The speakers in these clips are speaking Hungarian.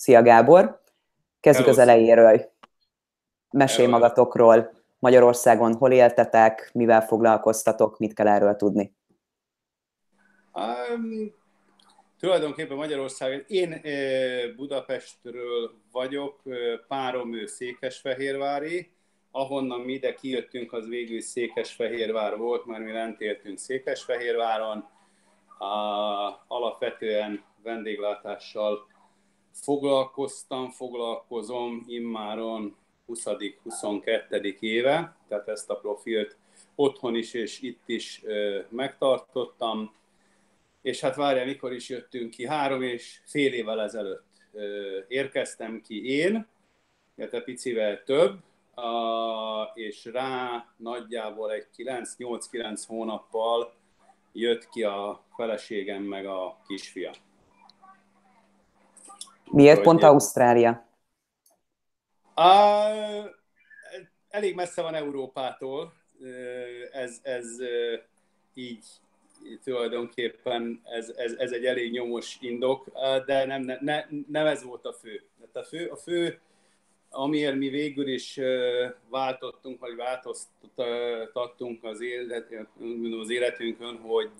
Szia Gábor! Kezdjük Hello. az elejéről. Mesélj Hello. magatokról, Magyarországon hol éltetek, mivel foglalkoztatok, mit kell erről tudni? Um, tulajdonképpen Magyarországon, én Budapestről vagyok, párom ő Székesfehérvári, ahonnan mi ide kijöttünk, az végül Székesfehérvár volt, mert mi lent éltünk Székesfehérváron, a, alapvetően vendéglátással foglalkoztam, foglalkozom immáron 20.-22. éve, tehát ezt a profilt otthon is és itt is megtartottam. És hát várjál, mikor is jöttünk ki? Három és fél évvel ezelőtt érkeztem ki én, illetve picivel több, és rá nagyjából egy 9-8-9 hónappal jött ki a feleségem meg a kisfia. Miért Hogy pont Ausztrália? A, elég messze van Európától, ez, ez így tulajdonképpen ez, ez, ez egy elég nyomos indok, de nem, ne, nem ez volt a fő. Tehát a fő, a fő amiért mi végül is váltottunk, vagy változtattunk az, élet, az életünkön, hogy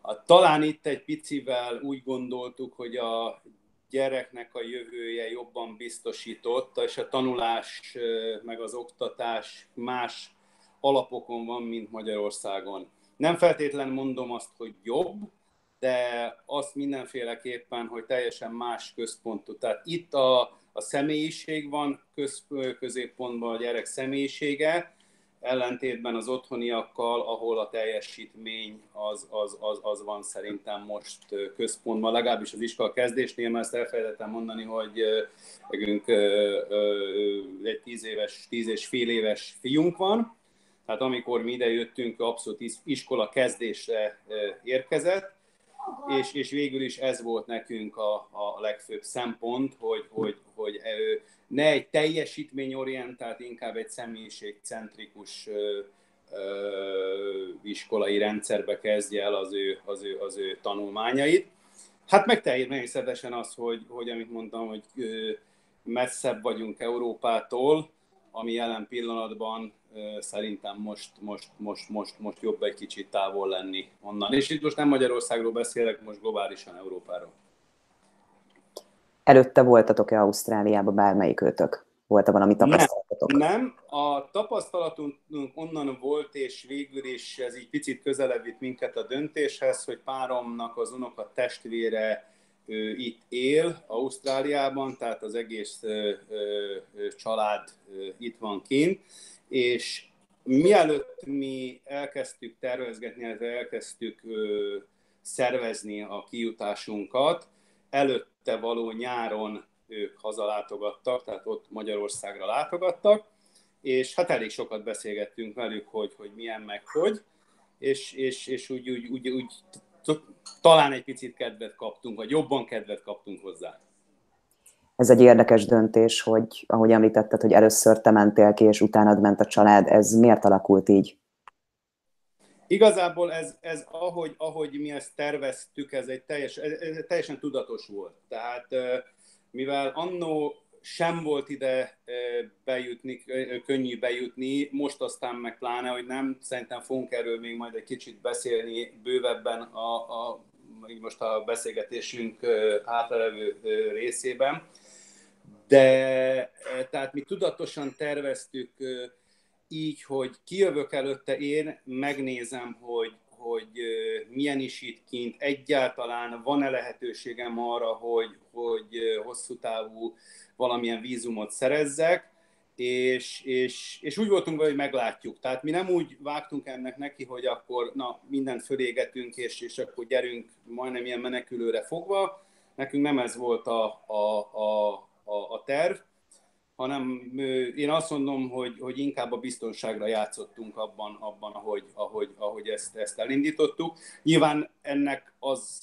a, talán itt egy picivel úgy gondoltuk, hogy a gyereknek a jövője jobban biztosított, és a tanulás meg az oktatás más alapokon van, mint Magyarországon. Nem feltétlen mondom azt, hogy jobb, de azt mindenféleképpen, hogy teljesen más központú. Tehát itt a, a személyiség van köz, középpontban a gyerek személyisége, ellentétben az otthoniakkal, ahol a teljesítmény az, az, az, az van szerintem most központban, legalábbis az iskola kezdésnél, mert ezt elfelejtettem mondani, hogy nekünk egy tíz éves, tíz és fél éves fiunk van, tehát amikor mi ide jöttünk, abszolút iskola kezdésre érkezett, és, és végül is ez volt nekünk a, a legfőbb szempont, hogy, hogy, hogy ne egy teljesítményorientált, inkább egy személyiségcentrikus iskolai rendszerbe kezdje el az ő, az ő, az ő tanulmányait. Hát meg természetesen az, hogy, hogy amit mondtam, hogy messzebb vagyunk Európától, ami jelen pillanatban szerintem most, most, most, most, most jobb egy kicsit távol lenni onnan. És itt most nem Magyarországról beszélek, most globálisan Európáról. Előtte voltatok-e Ausztráliába bármelyik őtök? Volt-e valami tapasztalatok? Nem, nem, a tapasztalatunk onnan volt, és végül is ez így picit közelebb vitt minket a döntéshez, hogy páromnak az unoka testvére ő itt él, Ausztráliában, tehát az egész ö, ö, család ö, itt van kint, és mielőtt mi elkezdtük tervezgetni, elkezdtük ö, szervezni a kijutásunkat, előtte való nyáron ők hazalátogattak, tehát ott Magyarországra látogattak, és hát elég sokat beszélgettünk velük, hogy, hogy milyen meg hogy, és, és, és úgy, úgy, úgy, úgy talán egy picit kedvet kaptunk, vagy jobban kedvet kaptunk hozzá ez egy érdekes döntés, hogy ahogy említetted, hogy először te mentél ki, és utánad ment a család. Ez miért alakult így? Igazából ez, ez ahogy, ahogy mi ezt terveztük, ez egy teljes, ez teljesen tudatos volt. Tehát mivel annó sem volt ide bejutni, könnyű bejutni, most aztán meg pláne, hogy nem, szerintem fogunk erről még majd egy kicsit beszélni bővebben a, a most a beszélgetésünk hátralevő részében de eh, tehát mi tudatosan terveztük így, hogy kijövök előtte én, megnézem, hogy, hogy milyen is itt kint, egyáltalán van-e lehetőségem arra, hogy, hogy hosszú távú valamilyen vízumot szerezzek, és, és, és úgy voltunk vele, hogy meglátjuk. Tehát mi nem úgy vágtunk ennek neki, hogy akkor na, mindent fölégetünk, és, és akkor gyerünk majdnem ilyen menekülőre fogva. Nekünk nem ez volt a, a, a, a, a terv, hanem én azt mondom, hogy, hogy inkább a biztonságra játszottunk abban, abban ahogy, ahogy, ahogy ezt, ezt elindítottuk. Nyilván ennek az,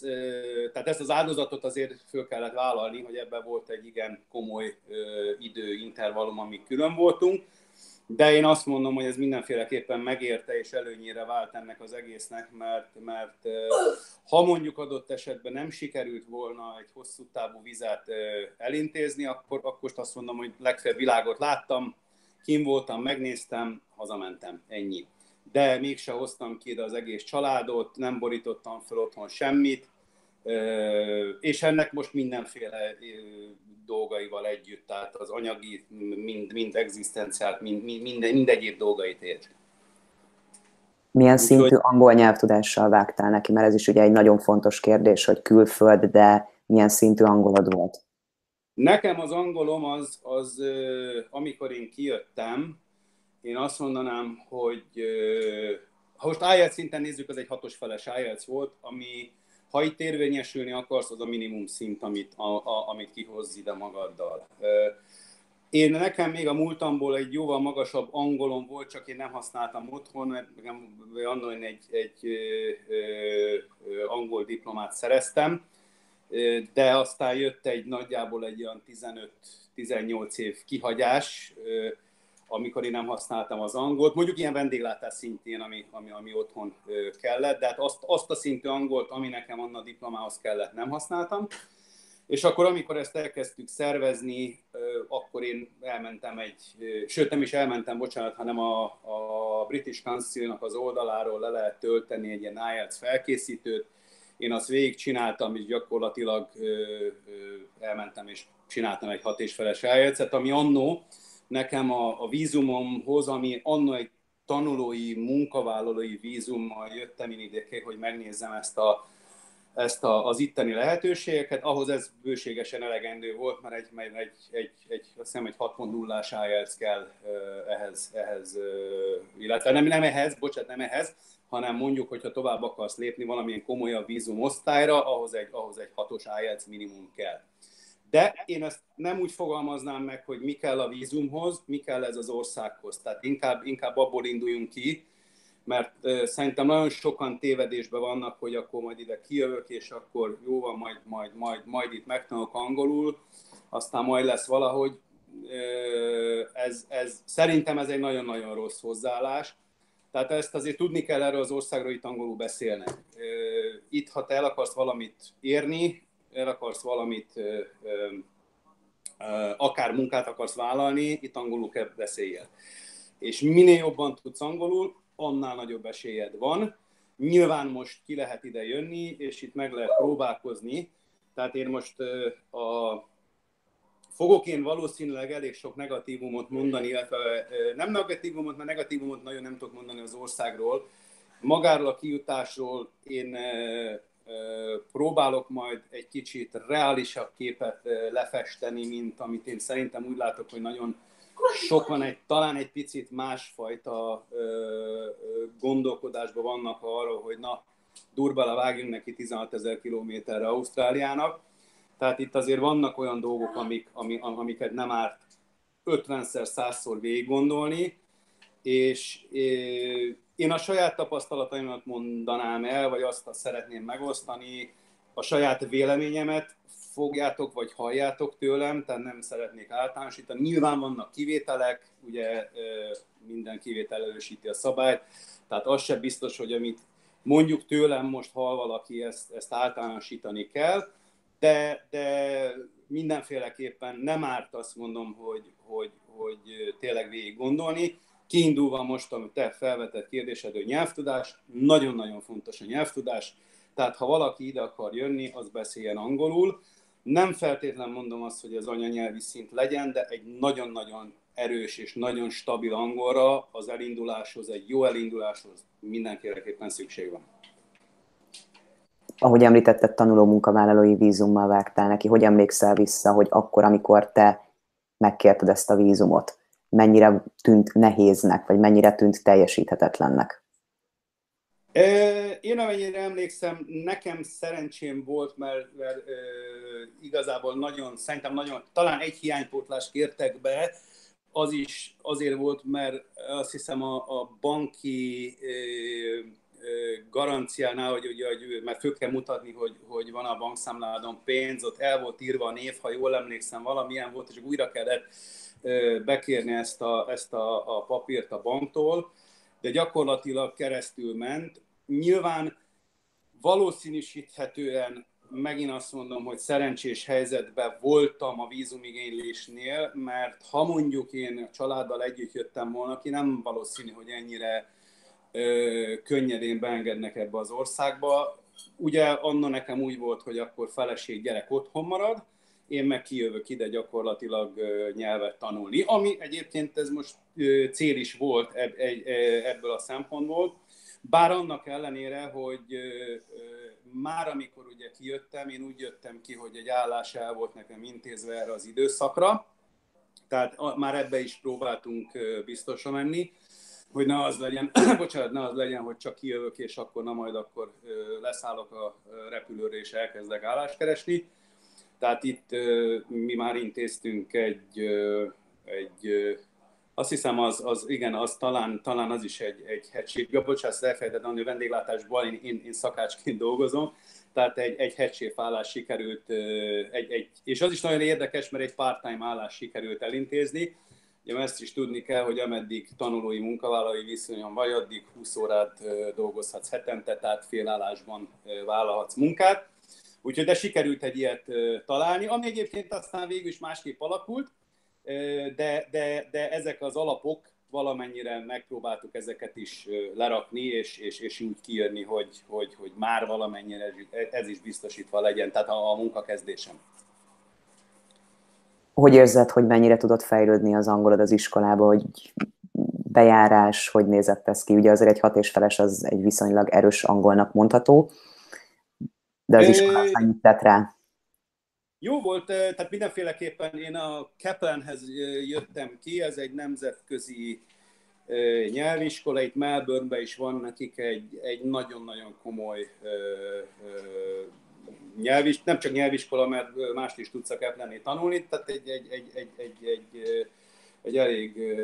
tehát ezt az áldozatot azért föl kellett vállalni, hogy ebben volt egy igen komoly időintervallum, amíg külön voltunk, de én azt mondom, hogy ez mindenféleképpen megérte és előnyére vált ennek az egésznek, mert, mert ha mondjuk adott esetben nem sikerült volna egy hosszú távú vizet elintézni, akkor, akkor azt mondom, hogy legfeljebb világot láttam, kim voltam, megnéztem, hazamentem, ennyi. De mégse hoztam ki ide az egész családot, nem borítottam fel otthon semmit, és ennek most mindenféle dolgaival együtt, tehát az anyagi, mind, mind egzisztenciát, mind, mind, mind, egyéb dolgait ért. Milyen Úgy, szintű hogy... angol nyelvtudással vágtál neki? Mert ez is ugye egy nagyon fontos kérdés, hogy külföld, de milyen szintű angolod volt? Nekem az angolom az, az amikor én kijöttem, én azt mondanám, hogy ha most IELTS szinten nézzük, az egy hatos feles IELTS volt, ami ha itt érvényesülni akarsz, az a minimum szint, amit, a, a, amit kihozz ide magaddal. Én nekem még a múltamból egy jóval magasabb angolom volt, csak én nem használtam otthon, mert nekem annól egy, egy, egy ö, ö, angol diplomát szereztem, de aztán jött egy nagyjából egy olyan 15-18 év kihagyás, amikor én nem használtam az angolt, mondjuk ilyen vendéglátás szintén, ami, ami, ami otthon kellett, de hát azt, azt a szintű angolt, ami nekem annak diplomához kellett, nem használtam. És akkor, amikor ezt elkezdtük szervezni, akkor én elmentem egy, sőt nem is elmentem, bocsánat, hanem a, a British Council-nak az oldaláról le lehet tölteni egy ilyen IELTS felkészítőt. Én azt végigcsináltam, és gyakorlatilag elmentem és csináltam egy hat és feles IELTS-et, ami annó nekem a, a vízumomhoz, ami anno egy tanulói, munkavállalói vízummal jöttem én ide, hogy megnézzem ezt, a, ezt a, az itteni lehetőségeket, ahhoz ez bőségesen elegendő volt, mert egy, egy, egy, egy, egy azt hiszem egy 6.0-ás IELTS kell ehhez, ehhez, illetve nem, nem ehhez, bocsánat, nem ehhez, hanem mondjuk, hogyha tovább akarsz lépni valamilyen komolyabb vízum osztályra, ahhoz egy, ahhoz egy hatos IELTS minimum kell. De én ezt nem úgy fogalmaznám meg, hogy mi kell a vízumhoz, mi kell ez az országhoz. Tehát inkább, inkább abból induljunk ki, mert szerintem nagyon sokan tévedésben vannak, hogy akkor majd ide kijövök, és akkor jó van, majd, majd, majd, majd itt megtanulok angolul, aztán majd lesz valahogy. Ez, ez, szerintem ez egy nagyon-nagyon rossz hozzáállás. Tehát ezt azért tudni kell erről az országról itt angolul beszélnek. Uh, itt, ha te el akarsz valamit érni, el akarsz valamit, akár munkát akarsz vállalni, itt angolul kell beszéljél. És minél jobban tudsz angolul, annál nagyobb esélyed van. Nyilván most ki lehet ide jönni, és itt meg lehet próbálkozni. Tehát én most a, fogok én valószínűleg elég sok negatívumot mondani, illetve nem negatívumot, mert negatívumot nagyon nem tudok mondani az országról. Magáról a kijutásról én próbálok majd egy kicsit reálisabb képet lefesteni, mint amit én szerintem úgy látok, hogy nagyon sok van egy, talán egy picit másfajta gondolkodásban vannak arról, hogy na, durbala vágjunk neki 16 ezer kilométerre Ausztráliának. Tehát itt azért vannak olyan dolgok, amik, amiket nem árt 50-szer, 100-szor végig gondolni, és én a saját tapasztalataimat mondanám el, vagy azt, azt szeretném megosztani, a saját véleményemet fogjátok, vagy halljátok tőlem, tehát nem szeretnék általánosítani. Nyilván vannak kivételek, ugye minden kivétel elősíti a szabályt, tehát az sem biztos, hogy amit mondjuk tőlem most hall valaki, ezt, ezt általánosítani kell, de, de mindenféleképpen nem árt azt mondom, hogy, hogy, hogy tényleg végig gondolni. Kiindulva most, amit te felvetett kérdésed, hogy nyelvtudás, nagyon-nagyon fontos a nyelvtudás, tehát ha valaki ide akar jönni, az beszéljen angolul. Nem feltétlen mondom azt, hogy az anyanyelvi szint legyen, de egy nagyon-nagyon erős és nagyon stabil angolra az elinduláshoz, egy jó elinduláshoz mindenképpen szükség van. Ahogy említetted, tanuló munkavállalói vízummal vágtál neki. Hogy emlékszel vissza, hogy akkor, amikor te megkérted ezt a vízumot, mennyire tűnt nehéznek, vagy mennyire tűnt teljesíthetetlennek? Én amennyire emlékszem, nekem szerencsém volt, mert, mert e, igazából nagyon, szerintem nagyon, talán egy hiánypótlást kértek be, az is azért volt, mert azt hiszem a, a banki e, garanciánál, hogy ugye, hogy, mert föl kell mutatni, hogy, hogy van a bankszámládon pénz, ott el volt írva a név, ha jól emlékszem, valamilyen volt, és újra kellett bekérni ezt a, ezt a, a papírt a banktól, de gyakorlatilag keresztül ment. Nyilván valószínűsíthetően megint azt mondom, hogy szerencsés helyzetben voltam a vízumigénylésnél, mert ha mondjuk én a családdal együtt jöttem volna ki, nem valószínű, hogy ennyire ö, könnyedén beengednek ebbe az országba. Ugye anna nekem úgy volt, hogy akkor feleség gyerek otthon marad, én meg kijövök ide gyakorlatilag nyelvet tanulni, ami egyébként ez most cél is volt ebből a szempontból, bár annak ellenére, hogy már amikor ugye kijöttem, én úgy jöttem ki, hogy egy állás el volt nekem intézve erre az időszakra, tehát már ebbe is próbáltunk biztosan menni, hogy ne az legyen, bocsánat, ne az legyen, hogy csak kijövök, és akkor na majd akkor leszállok a repülőre, és elkezdek állást keresni. Tehát itt mi már intéztünk egy, egy azt hiszem, az, az igen, az talán, talán az is egy, egy hegység. Bocsánat, elfelejtettem, hogy vendéglátásban én, én, én szakácsként dolgozom, tehát egy, egy hegységfállás sikerült, egy, egy, és az is nagyon érdekes, mert egy part-time állás sikerült elintézni. Ugye ezt is tudni kell, hogy ameddig tanulói munkavállalói viszonyon vagy, addig 20 órát dolgozhatsz hetente, tehát félállásban vállalhatsz munkát. Úgyhogy de sikerült egy ilyet találni, ami egyébként aztán végül is másképp alakult, de, de, de ezek az alapok valamennyire megpróbáltuk ezeket is lerakni, és, és, és úgy kijönni, hogy, hogy, hogy már valamennyire ez is biztosítva legyen, tehát a, a munkakezdésem. Hogy érzed, hogy mennyire tudott fejlődni az angolod az iskolába, hogy bejárás, hogy nézett ez ki? Ugye azért egy hat és feles az egy viszonylag erős angolnak mondható, de az mennyit tett rá? Jó volt, tehát mindenféleképpen én a Kaplanhez jöttem ki, ez egy nemzetközi nyelviskola, itt Melbourneben is van nekik egy, egy nagyon-nagyon komoly nyelvis, nem csak nyelviskola, mert mást is tudsz a Kaplannél tanulni, tehát egy, egy, egy, egy, egy, egy, egy elég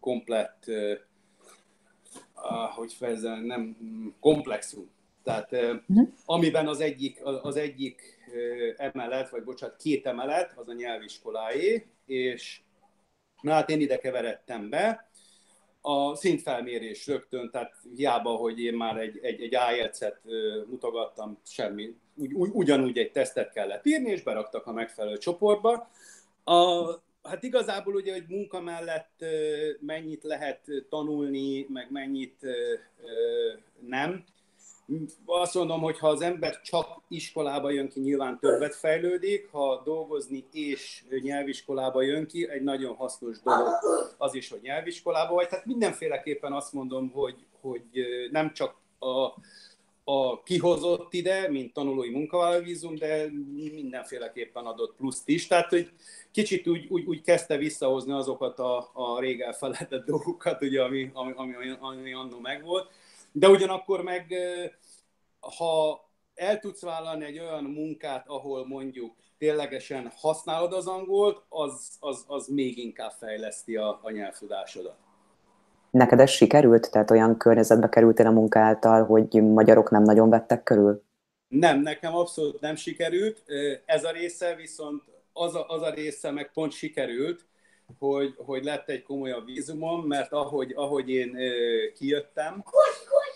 komplett, hogy fejezem, nem komplexum tehát uh-huh. amiben az egyik, az egyik emelet, vagy bocsánat, két emelet, az a nyelviskoláé, és na hát én ide keveredtem be, a szintfelmérés rögtön, tehát hiába, hogy én már egy, egy, egy IELTS-et mutogattam, semmi, ugy, ugyanúgy egy tesztet kellett írni, és beraktak a megfelelő csoportba. A, hát igazából ugye, hogy munka mellett mennyit lehet tanulni, meg mennyit nem, azt mondom, hogy ha az ember csak iskolába jön ki, nyilván többet fejlődik, ha dolgozni és nyelviskolába jön ki, egy nagyon hasznos dolog az is, hogy nyelviskolába vagy. Tehát mindenféleképpen azt mondom, hogy, hogy nem csak a, a kihozott ide, mint tanulói munkavállalóvízum, de mindenféleképpen adott pluszt is. Tehát, hogy kicsit úgy, úgy, úgy kezdte visszahozni azokat a, a rég elfelejtett dolgokat, ugye, ami, ami, ami, ami annó megvolt de ugyanakkor meg, ha el tudsz vállalni egy olyan munkát, ahol mondjuk ténylegesen használod az angolt, az, az, az még inkább fejleszti a, a nyelvtudásodat. Neked ez sikerült? Tehát olyan környezetbe kerültél a munka által, hogy magyarok nem nagyon vettek körül? Nem, nekem abszolút nem sikerült. Ez a része viszont az a, az a része meg pont sikerült, hogy, hogy lett egy komolyabb vízumom, mert ahogy, ahogy én kijöttem,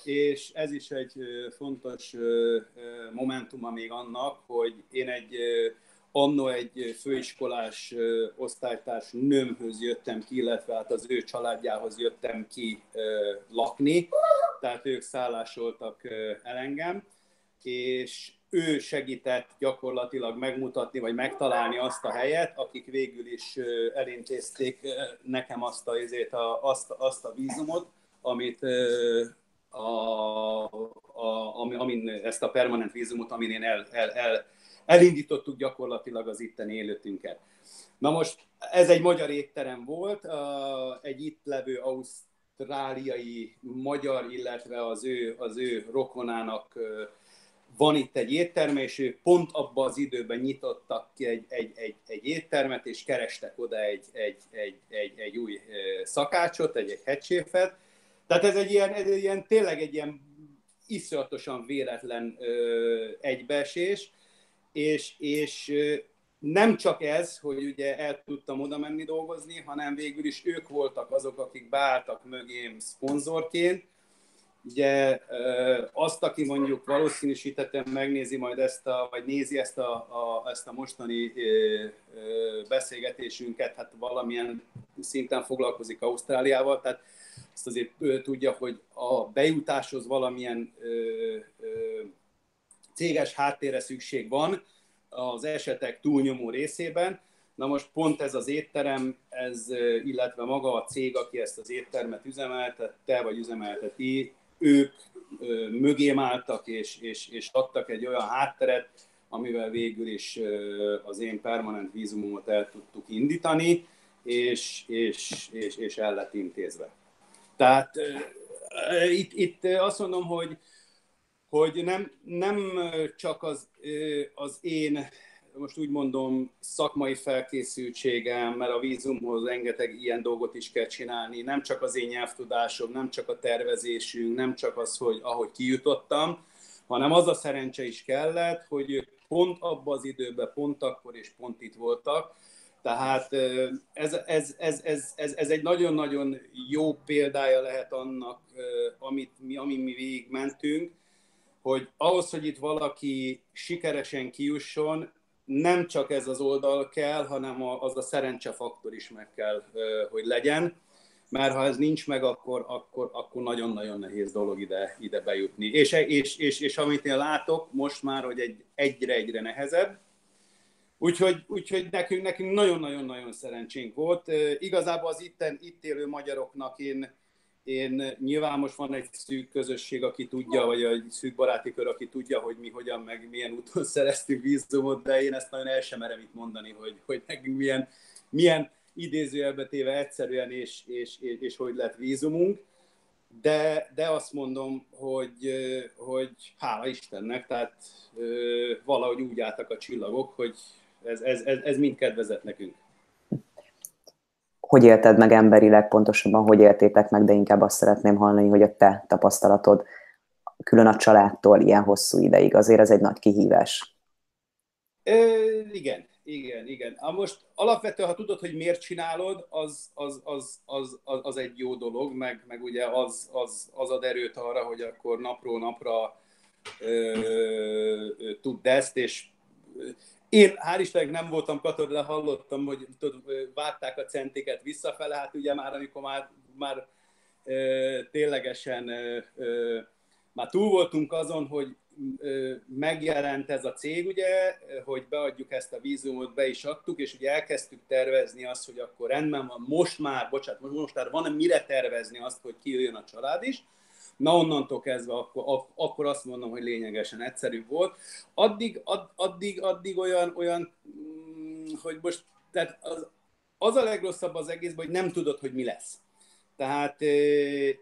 és ez is egy fontos momentuma még annak, hogy én egy annó egy főiskolás osztálytárs nőmhöz jöttem ki, illetve hát az ő családjához jöttem ki lakni, tehát ők szállásoltak el engem, és ő segített gyakorlatilag megmutatni, vagy megtalálni azt a helyet, akik végül is elintézték nekem azt a, azt, azt a vízumot, amit a, a, amin ezt a permanent vízumot, amin én el, el, el, elindítottuk gyakorlatilag az itten élőtünket. Na most ez egy magyar étterem volt, egy itt levő ausztráliai magyar, illetve az ő, az ő rokonának van itt egy étterme, és ő pont abban az időben nyitottak ki egy, egy, egy, egy éttermet, és kerestek oda egy, egy, egy, egy, egy új szakácsot, egy, egy hegyséfet, Tehát ez egy ilyen, ez egy ilyen tényleg egy ilyen iszonyatosan véletlen ö, egybeesés, és, és nem csak ez, hogy ugye el tudtam oda menni dolgozni, hanem végül is ők voltak azok, akik beálltak mögém szponzorként. Ugye azt, aki mondjuk valószínűsítettem megnézi majd ezt a, vagy nézi ezt a, a, ezt a mostani beszélgetésünket, hát valamilyen szinten foglalkozik Ausztráliával, tehát azt azért tudja, hogy a bejutáshoz valamilyen céges háttérre szükség van, az esetek túlnyomó részében. Na most pont ez az étterem, ez, illetve maga a cég, aki ezt az éttermet üzemeltette, vagy üzemelteti, ők mögém álltak, és, és, és adtak egy olyan hátteret, amivel végül is az én permanent vízumomot el tudtuk indítani, és, és, és, és el lett intézve. Tehát itt, itt azt mondom, hogy hogy nem, nem csak az, az én, most úgy mondom, szakmai felkészültségem, mert a vízumhoz rengeteg ilyen dolgot is kell csinálni, nem csak az én nyelvtudásom, nem csak a tervezésünk, nem csak az, hogy ahogy kijutottam, hanem az a szerencse is kellett, hogy pont abban az időben, pont akkor és pont itt voltak. Tehát ez, ez, ez, ez, ez, ez egy nagyon-nagyon jó példája lehet annak, amit mi, amin mi végigmentünk, hogy ahhoz, hogy itt valaki sikeresen kijusson, nem csak ez az oldal kell, hanem az a szerencsefaktor is meg kell, hogy legyen, mert ha ez nincs meg, akkor, akkor, akkor nagyon-nagyon nehéz dolog ide, ide bejutni. És, és, és, és amit én látok most már, hogy egy, egyre-egyre nehezebb, Úgyhogy, úgyhogy nekünk, nekünk nagyon-nagyon-nagyon szerencsénk volt. Igazából az itten, itt élő magyaroknak én, én nyilván most van egy szűk közösség, aki tudja, vagy egy szűk baráti kör, aki tudja, hogy mi hogyan, meg milyen úton szereztünk vízumot, de én ezt nagyon el sem merem itt mondani, hogy, hogy nekünk milyen, milyen idézőjelbe téve egyszerűen, és, és, és, és hogy lett vízumunk. De, de azt mondom, hogy, hogy hála Istennek, tehát valahogy úgy álltak a csillagok, hogy ez, ez, ez, ez mind kedvezett nekünk hogy élted meg emberileg, pontosabban hogy éltétek meg, de inkább azt szeretném hallani, hogy a te tapasztalatod külön a családtól ilyen hosszú ideig, azért ez egy nagy kihívás. Ö, igen, igen, igen. A most alapvetően, ha tudod, hogy miért csinálod, az, az, az, az, az, az egy jó dolog, meg, meg ugye az, az, az ad erőt arra, hogy akkor napról napra ö, ö, tudd ezt, és én hál' Istennek nem voltam katona, de hallottam, hogy tudod, várták a centiket visszafele, hát ugye már amikor már, már ö, ténylegesen ö, ö, már túl voltunk azon, hogy ö, megjelent ez a cég, ugye, hogy beadjuk ezt a vízumot, be is adtuk, és ugye elkezdtük tervezni azt, hogy akkor rendben van, most már, bocsánat, most már van mire tervezni azt, hogy kijöjjön a család is, Na onnantól kezdve akkor, akkor azt mondom, hogy lényegesen egyszerűbb volt. Addig, ad, addig, addig olyan, olyan, mm, hogy most, tehát az, az a legrosszabb az egészben, hogy nem tudod, hogy mi lesz. Tehát,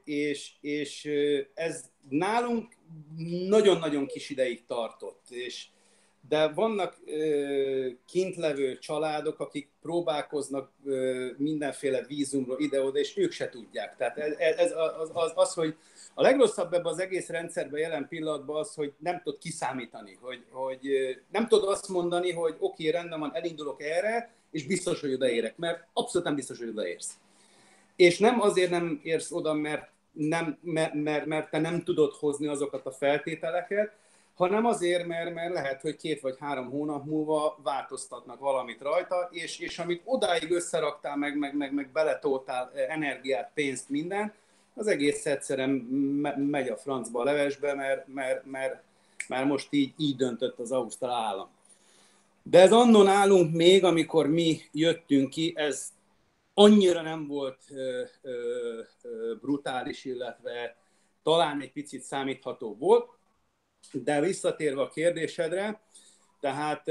és, és ez nálunk nagyon-nagyon kis ideig tartott, és de vannak ö, kintlevő családok, akik próbálkoznak mindenféle vízumról ide-oda, és ők se tudják. Tehát ez, ez az, az, az, hogy a legrosszabb ebben az egész rendszerben jelen pillanatban az, hogy nem tudod kiszámítani, hogy, hogy nem tudod azt mondani, hogy oké, okay, rendben van, elindulok erre, és biztos, hogy odaérek, mert abszolút nem biztos, hogy odaérsz. És nem azért nem érsz oda, mert, nem, mert, mert, mert te nem tudod hozni azokat a feltételeket, hanem azért, mert, mert lehet, hogy két vagy három hónap múlva változtatnak valamit rajta, és, és amit odáig összeraktál, meg, meg, meg, meg beletoltál energiát, pénzt, mindent, az egész egyszerűen megy a francba a levesbe, mert, mert, mert, mert most így, így döntött az Ausztrál állam. De ez annon állunk még, amikor mi jöttünk ki, ez annyira nem volt ö, ö, ö, brutális, illetve talán egy picit számítható volt, de visszatérve a kérdésedre, tehát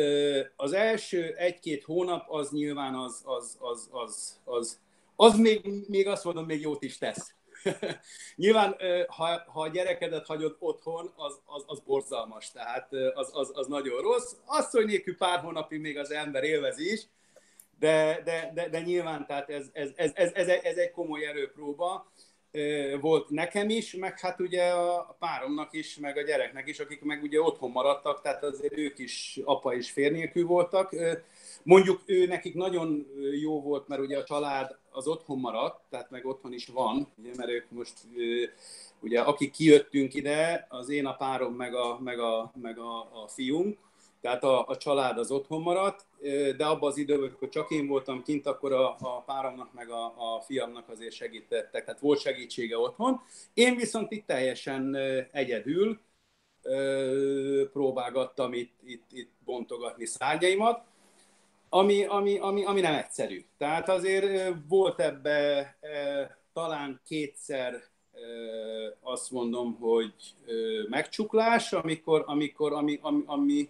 az első egy-két hónap az nyilván az, az, az, az, az, az még, még azt mondom, még jót is tesz. Nyilván, ha, ha a gyerekedet hagyod otthon, az, az, az borzalmas, tehát az, az, az nagyon rossz. Azt, hogy nélkül pár hónapig még az ember élvezi is, de, de, de, de nyilván tehát ez, ez, ez, ez, ez, ez egy komoly erőpróba. volt nekem is, meg hát ugye a páromnak is, meg a gyereknek is, akik meg ugye otthon maradtak, tehát azért ők is apa és fér voltak. Mondjuk ő nekik nagyon jó volt, mert ugye a család az otthon maradt, tehát meg otthon is van, ugye, mert ők most, ugye akik kijöttünk ide, az én a párom, meg a, meg a, meg a, a fiunk, tehát a, a család az otthon maradt, de abban az időben, amikor csak én voltam kint, akkor a, a páromnak meg a, a fiamnak azért segítettek, tehát volt segítsége otthon. Én viszont itt teljesen egyedül próbálgattam itt, itt, itt bontogatni szárnyaimat, ami, ami, ami, ami nem egyszerű. Tehát azért volt ebbe talán kétszer azt mondom, hogy megcsuklás, amikor, amikor ami, ami, ami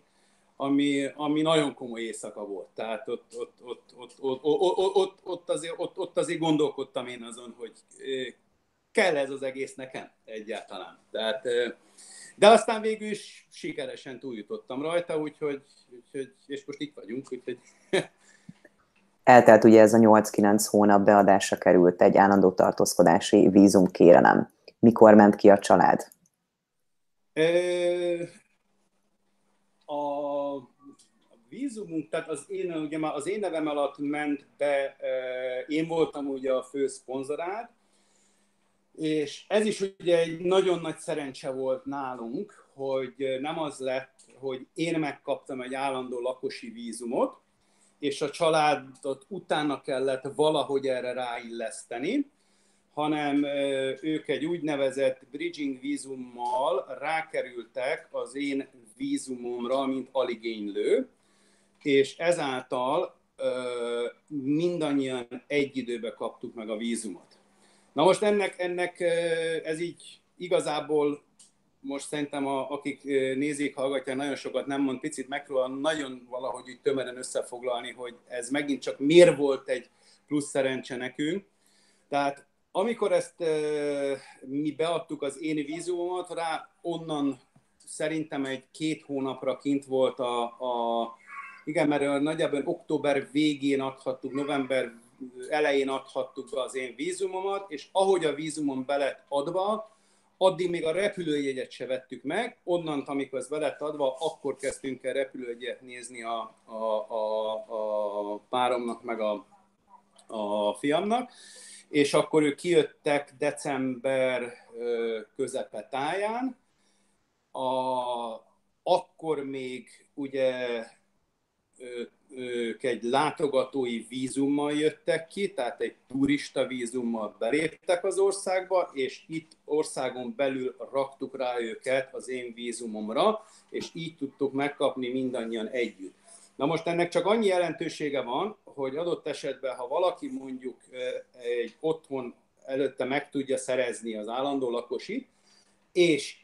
ami, ami nagyon komoly éjszaka volt. Tehát ott, ott, ott, ott, ott, ott, ott, ott, azért, ott, ott azért gondolkodtam én azon, hogy kell ez az egész nekem egyáltalán. Tehát, de aztán végül is sikeresen túljutottam rajta, úgyhogy, úgyhogy és most itt vagyunk, úgyhogy Eltelt ugye ez a 8-9 hónap beadásra került egy állandó tartózkodási vízum kérelem. Mikor ment ki a család? a vízumunk, tehát az én, ugye az én nevem alatt ment be, én voltam ugye a fő szponzorát, és ez is ugye egy nagyon nagy szerencse volt nálunk, hogy nem az lett, hogy én megkaptam egy állandó lakosi vízumot, és a családot utána kellett valahogy erre ráilleszteni, hanem ők egy úgynevezett bridging vízummal rákerültek az én vízumomra, mint aligénylő, és ezáltal mindannyian egy időben kaptuk meg a vízumot. Na most ennek, ennek ez így igazából most szerintem a, akik nézik, hallgatják, nagyon sokat nem mond, picit megpróbál nagyon valahogy így tömeren összefoglalni, hogy ez megint csak miért volt egy plusz szerencse nekünk. Tehát amikor ezt mi beadtuk az én vízumomat, rá onnan szerintem egy két hónapra kint volt a, a igen, mert nagyjából október végén adhattuk, november elején adhattuk be az én vízumomat, és ahogy a vízumom be lett adva, addig még a repülőjegyet se vettük meg, onnan, amikor ez be lett adva, akkor kezdtünk el repülőjegyet nézni a, a, a, a páromnak, meg a, a fiamnak, és akkor ők kijöttek december közepe táján, a, akkor még ugye ők egy látogatói vízummal jöttek ki, tehát egy turista vízummal beléptek az országba, és itt országon belül raktuk rá őket az én vízumomra, és így tudtuk megkapni mindannyian együtt. Na most ennek csak annyi jelentősége van, hogy adott esetben, ha valaki mondjuk egy otthon előtte meg tudja szerezni az állandó lakosi, és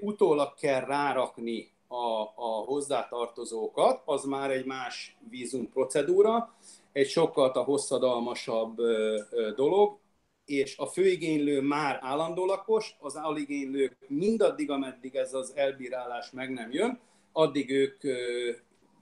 utólag kell rárakni a, a hozzátartozókat, az már egy más vízum procedúra, egy sokkal a hosszadalmasabb dolog, és a főigénylő már állandó lakos, az aligénylők mindaddig, ameddig ez az elbírálás meg nem jön, addig ők,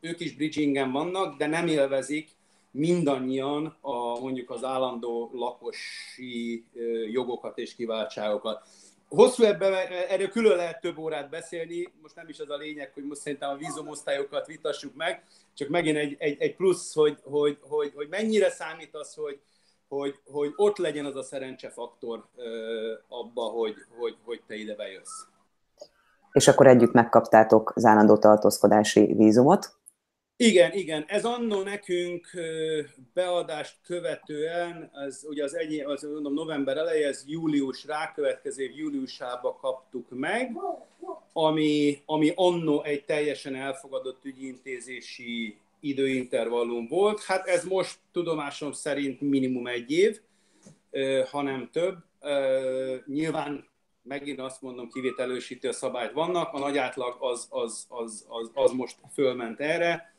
ők is bridgingen vannak, de nem élvezik mindannyian a, mondjuk az állandó lakosi jogokat és kiváltságokat hosszú ebben, erről külön lehet több órát beszélni, most nem is az a lényeg, hogy most szerintem a vízumosztályokat vitassuk meg, csak megint egy, egy, egy plusz, hogy, hogy, hogy, hogy mennyire számít az, hogy, hogy, hogy ott legyen az a szerencsefaktor abba, hogy, hogy, hogy te ide bejössz. És akkor együtt megkaptátok az állandó tartózkodási vízumot? Igen, igen. Ez annó nekünk beadást követően, ez ugye az, egy, az mondom, november eleje, ez július, rákövetkező júliusába kaptuk meg, ami, ami annó egy teljesen elfogadott ügyintézési időintervallum volt. Hát ez most tudomásom szerint minimum egy év, hanem több. Nyilván megint azt mondom, kivételősítő szabályt vannak, a nagy átlag az, az, az, az, az most fölment erre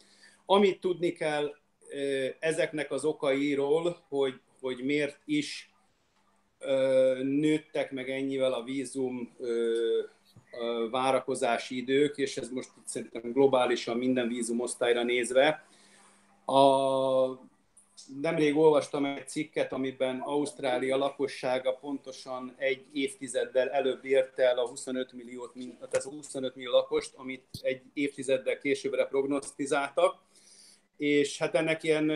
amit tudni kell ezeknek az okairól, hogy, hogy miért is nőttek meg ennyivel a vízum várakozási idők, és ez most szerintem globálisan minden vízumosztályra nézve. A, nemrég olvastam egy cikket, amiben Ausztrália lakossága pontosan egy évtizeddel előbb érte el a 25 milliót, tehát 25 millió lakost, amit egy évtizeddel későbbre prognosztizáltak és hát ennek ilyen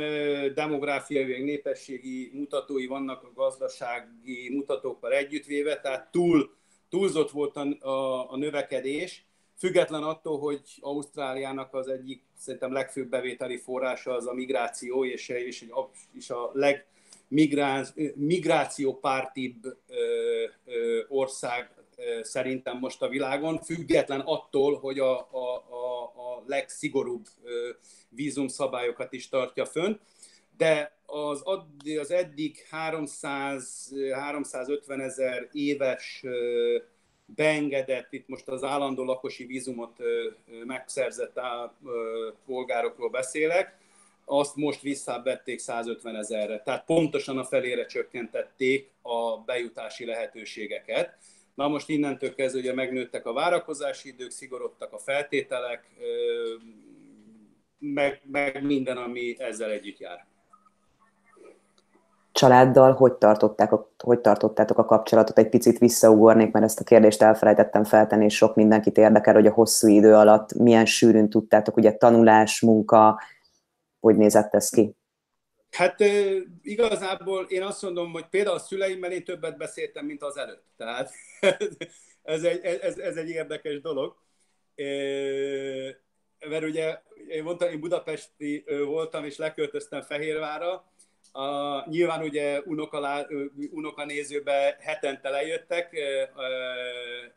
demográfiai, népességi mutatói vannak a gazdasági mutatókkal együttvéve, tehát túl, túlzott volt a, a, a növekedés, független attól, hogy Ausztráliának az egyik szerintem legfőbb bevételi forrása az a migráció, és, és, és a legmigrációpártibb ország szerintem most a világon, független attól, hogy a, a, a, a legszigorúbb vízumszabályokat is tartja fönn, de az, az eddig 300, 350 ezer éves beengedett, itt most az állandó lakosi vízumot megszerzett polgárokról beszélek, azt most visszavették 150 ezerre. Tehát pontosan a felére csökkentették a bejutási lehetőségeket. Na most innentől kezdve ugye megnőttek a várakozási idők, szigorodtak a feltételek, meg, meg minden, ami ezzel együtt jár. Családdal hogy, tartották, hogy tartottátok a kapcsolatot? Egy picit visszaugornék, mert ezt a kérdést elfelejtettem feltenni, és sok mindenkit érdekel, hogy a hosszú idő alatt milyen sűrűn tudtátok, ugye tanulás, munka, hogy nézett ez ki? Hát igazából én azt mondom, hogy például a szüleimmel én többet beszéltem, mint az előtt. Tehát ez egy, ez, ez egy érdekes dolog. Mert ugye én mondtam, én budapesti voltam, és leköltöztem Fehérvára, a, nyilván ugye unokalá, unokanézőbe hetente lejöttek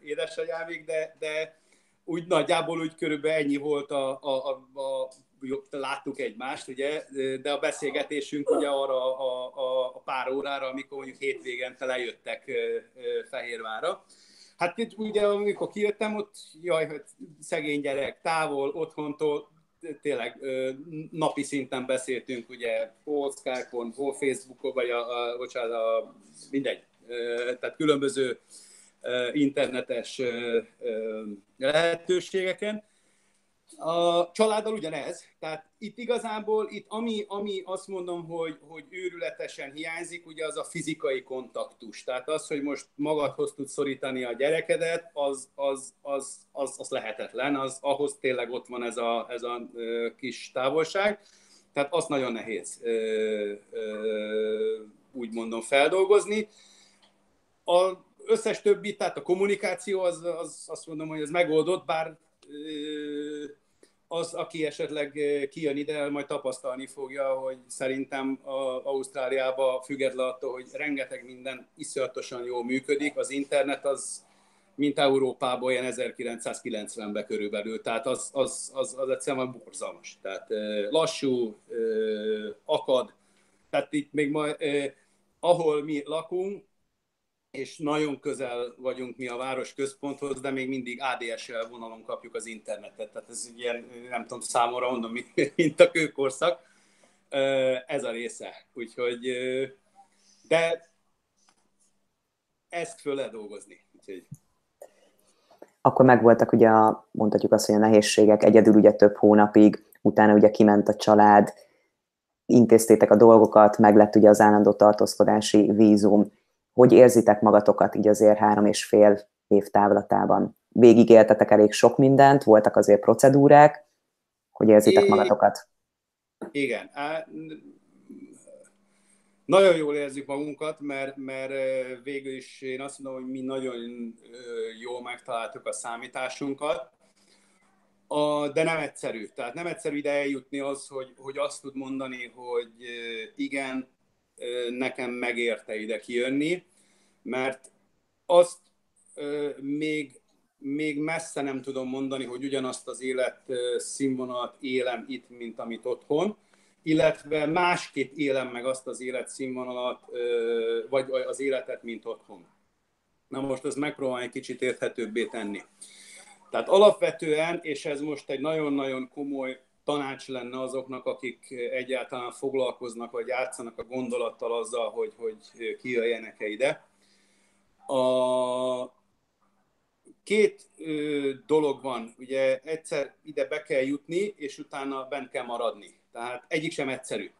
édesanyámig, de, de úgy nagyjából úgy körülbelül ennyi volt a, a, a, a láttuk egymást, ugye, de a beszélgetésünk ugye arra a, a, a pár órára, amikor mondjuk hétvégen lejöttek Fehérvára. Hát itt ugye, amikor kijöttem, ott jaj, hogy szegény gyerek, távol, otthontól, tényleg napi szinten beszéltünk, ugye, hol Skype-on, hol Facebookon, vagy a, a bocsánat, a, mindegy, tehát különböző internetes lehetőségeken, a családdal ugyanez, tehát itt igazából, itt ami, ami azt mondom, hogy, hogy őrületesen hiányzik, ugye az a fizikai kontaktus. Tehát az, hogy most magadhoz tudsz szorítani a gyerekedet, az, az, az, az, az lehetetlen, az, ahhoz tényleg ott van ez a, ez a kis távolság. Tehát azt nagyon nehéz ö, úgy mondom feldolgozni. A összes többi, tehát a kommunikáció, az, az azt mondom, hogy ez megoldott, bár az, aki esetleg kijön ide, majd tapasztalni fogja, hogy szerintem a Ausztráliában független attól, hogy rengeteg minden iszonyatosan jól működik, az internet az mint Európában olyan 1990-ben körülbelül, tehát az, az, az, az egyszerűen borzalmas. Tehát eh, lassú, akad, tehát itt még ma, ahol mi lakunk, és nagyon közel vagyunk mi a város központhoz, de még mindig ADSL vonalon kapjuk az internetet. Tehát ez ilyen, nem tudom, számomra mondom, mint a kőkorszak. Ez a része. Úgyhogy, de ezt föl lehet dolgozni. Úgyhogy... Akkor megvoltak ugye a, mondhatjuk azt, hogy a nehézségek, egyedül ugye több hónapig, utána ugye kiment a család, intéztétek a dolgokat, meg lett ugye az állandó tartózkodási vízum, hogy érzitek magatokat így azért három és fél év távlatában? Végigéltetek elég sok mindent, voltak azért procedúrák, hogy érzitek magatokat? Igen. Nagyon jól érzik magunkat, mert, mert végül is én azt mondom, hogy mi nagyon jól megtaláltuk a számításunkat, a, de nem egyszerű. Tehát nem egyszerű ide eljutni az, hogy, hogy azt tud mondani, hogy igen, nekem megérte ide kijönni, mert azt még, még messze nem tudom mondani, hogy ugyanazt az élet színvonalat élem itt, mint amit otthon, illetve másképp élem meg azt az életszínvonalat, vagy az életet, mint otthon. Na most ezt megpróbálom egy kicsit érthetőbbé tenni. Tehát alapvetően, és ez most egy nagyon-nagyon komoly tanács lenne azoknak, akik egyáltalán foglalkoznak, vagy játszanak a gondolattal azzal, hogy, hogy kijöjjenek-e ide. A két dolog van, ugye egyszer ide be kell jutni, és utána bent kell maradni. Tehát egyik sem egyszerű.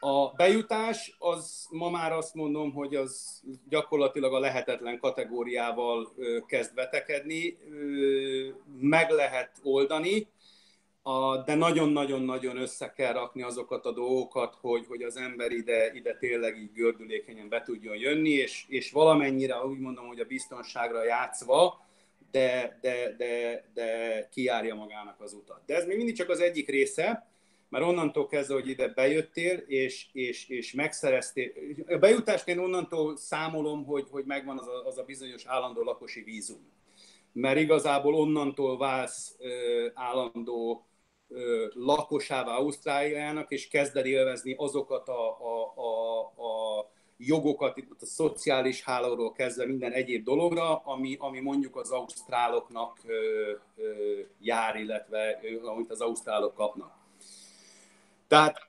A bejutás, az ma már azt mondom, hogy az gyakorlatilag a lehetetlen kategóriával kezd vetekedni. Meg lehet oldani, de nagyon-nagyon-nagyon össze kell rakni azokat a dolgokat, hogy, hogy az ember ide, ide tényleg így gördülékenyen be tudjon jönni, és, és valamennyire úgy mondom, hogy a biztonságra játszva, de, de, de, de kiárja magának az utat. De ez még mindig csak az egyik része, mert onnantól kezdve, hogy ide bejöttél, és, és, és megszereztél, a bejutást én onnantól számolom, hogy, hogy megvan az a, az a bizonyos állandó lakosi vízum. Mert igazából onnantól válsz ö, állandó lakosává Ausztráliának, és kezded élvezni azokat a, a, a, a jogokat, itt a szociális hálóról kezdve minden egyéb dologra, ami, ami mondjuk az ausztráloknak ö, ö, jár, illetve ö, amit az ausztrálok kapnak. Tehát,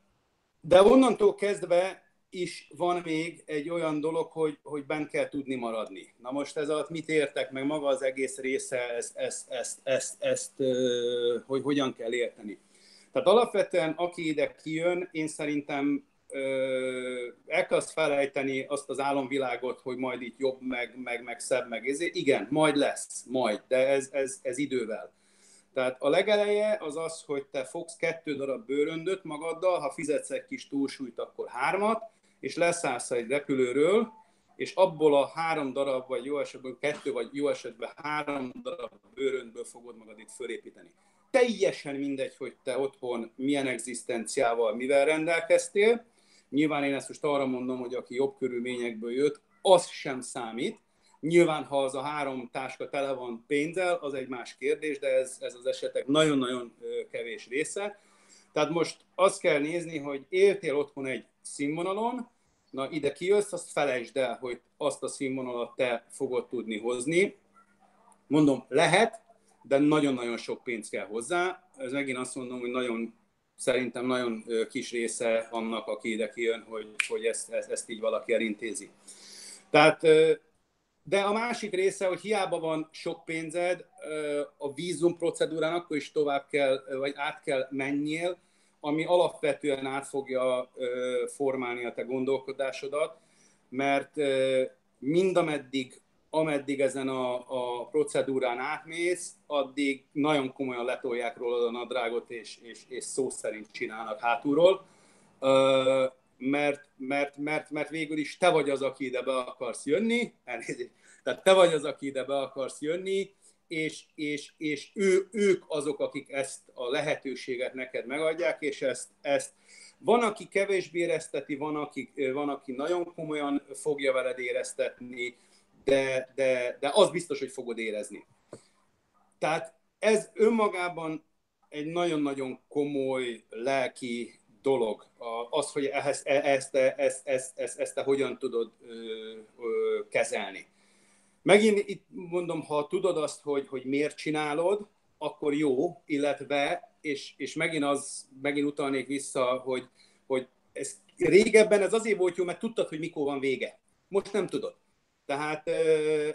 de onnantól kezdve is van még egy olyan dolog, hogy, hogy bent kell tudni maradni. Na most ez alatt mit értek, meg maga az egész része, ezt, ezt, ezt, ezt, ezt hogy hogyan kell érteni. Tehát alapvetően, aki ide kijön, én szerintem el kell azt felejteni azt az álomvilágot, hogy majd itt jobb, meg, meg, meg szebb, meg ezért. Igen, majd lesz, majd, de ez, ez, ez idővel. Tehát a legeleje az az, hogy te fogsz kettő darab bőröndöt magaddal, ha fizetsz egy kis túlsúlyt, akkor hármat, és leszállsz egy repülőről, és abból a három darab, vagy jó esetben kettő, vagy jó esetben három darab bőröndből fogod magad itt fölépíteni. Teljesen mindegy, hogy te otthon milyen egzisztenciával, mivel rendelkeztél. Nyilván én ezt most arra mondom, hogy aki jobb körülményekből jött, az sem számít, Nyilván, ha az a három táska tele van pénzzel, az egy más kérdés, de ez, ez az esetek nagyon-nagyon kevés része. Tehát most azt kell nézni, hogy éltél otthon egy színvonalon, na ide kijössz, azt felejtsd el, hogy azt a színvonalat te fogod tudni hozni. Mondom, lehet, de nagyon-nagyon sok pénz kell hozzá. Ez megint azt mondom, hogy nagyon, szerintem nagyon kis része annak, aki ide kijön, hogy, hogy ezt, ezt, ezt így valaki elintézi. Tehát de a másik része, hogy hiába van sok pénzed, a vízum procedúrán akkor is tovább kell, vagy át kell menjél, ami alapvetően át fogja formálni a te gondolkodásodat, mert mindameddig, ameddig ezen a, a procedúrán átmész, addig nagyon komolyan letolják rólad a nadrágot, és, és, és szó szerint csinálnak hátulról. Mert, mert, mert, mert végül is te vagy az, aki ide be akarsz jönni, elnézést, tehát te vagy az, aki ide be akarsz jönni, és, és, és ő, ők azok, akik ezt a lehetőséget neked megadják, és ezt, ezt van, aki kevésbé érezteti, van aki, van, aki nagyon komolyan fogja veled éreztetni, de, de, de az biztos, hogy fogod érezni. Tehát ez önmagában egy nagyon-nagyon komoly lelki dolog. Az, hogy ezt, ezt, ezt, ezt, ezt, ezt te hogyan tudod kezelni. Megint itt mondom, ha tudod azt, hogy, hogy miért csinálod, akkor jó, illetve, és, és megint az, megint utalnék vissza, hogy, hogy ez, régebben ez azért volt jó, mert tudtad, hogy mikor van vége. Most nem tudod. Tehát,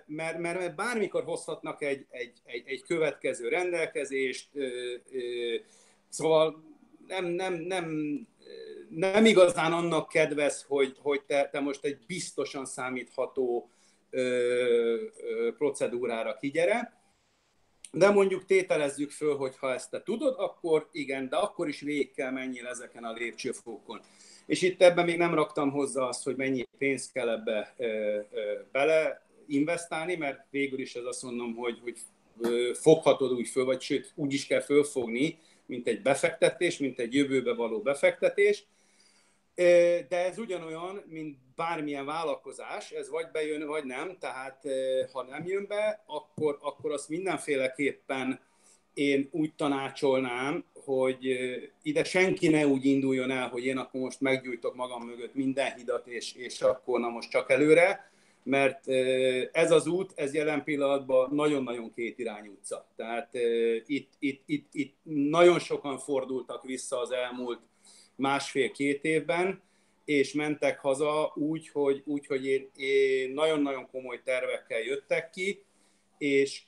mert, mert, mert bármikor hozhatnak egy, egy, egy, egy következő rendelkezést, szóval nem, nem, nem, nem igazán annak kedvez, hogy, hogy te, te most egy biztosan számítható procedúrára kigyere, de mondjuk tételezzük föl, hogy ha ezt te tudod, akkor igen, de akkor is végig kell menjél ezeken a lépcsőfokon. És itt ebben még nem raktam hozzá azt, hogy mennyi pénzt kell ebbe ö, ö, bele investálni, mert végül is ez azt mondom, hogy, hogy foghatod úgy föl, vagy sőt, úgy is kell fölfogni, mint egy befektetés, mint egy jövőbe való befektetés, de ez ugyanolyan, mint bármilyen vállalkozás, ez vagy bejön, vagy nem, tehát ha nem jön be, akkor, akkor azt mindenféleképpen én úgy tanácsolnám, hogy ide senki ne úgy induljon el, hogy én akkor most meggyújtok magam mögött minden hidat, és, és akkor na most csak előre, mert ez az út, ez jelen pillanatban nagyon-nagyon két irány utca. Tehát itt, itt, itt, itt nagyon sokan fordultak vissza az elmúlt másfél-két évben, és mentek haza úgy, hogy, úgy, hogy én, én nagyon-nagyon komoly tervekkel jöttek ki, és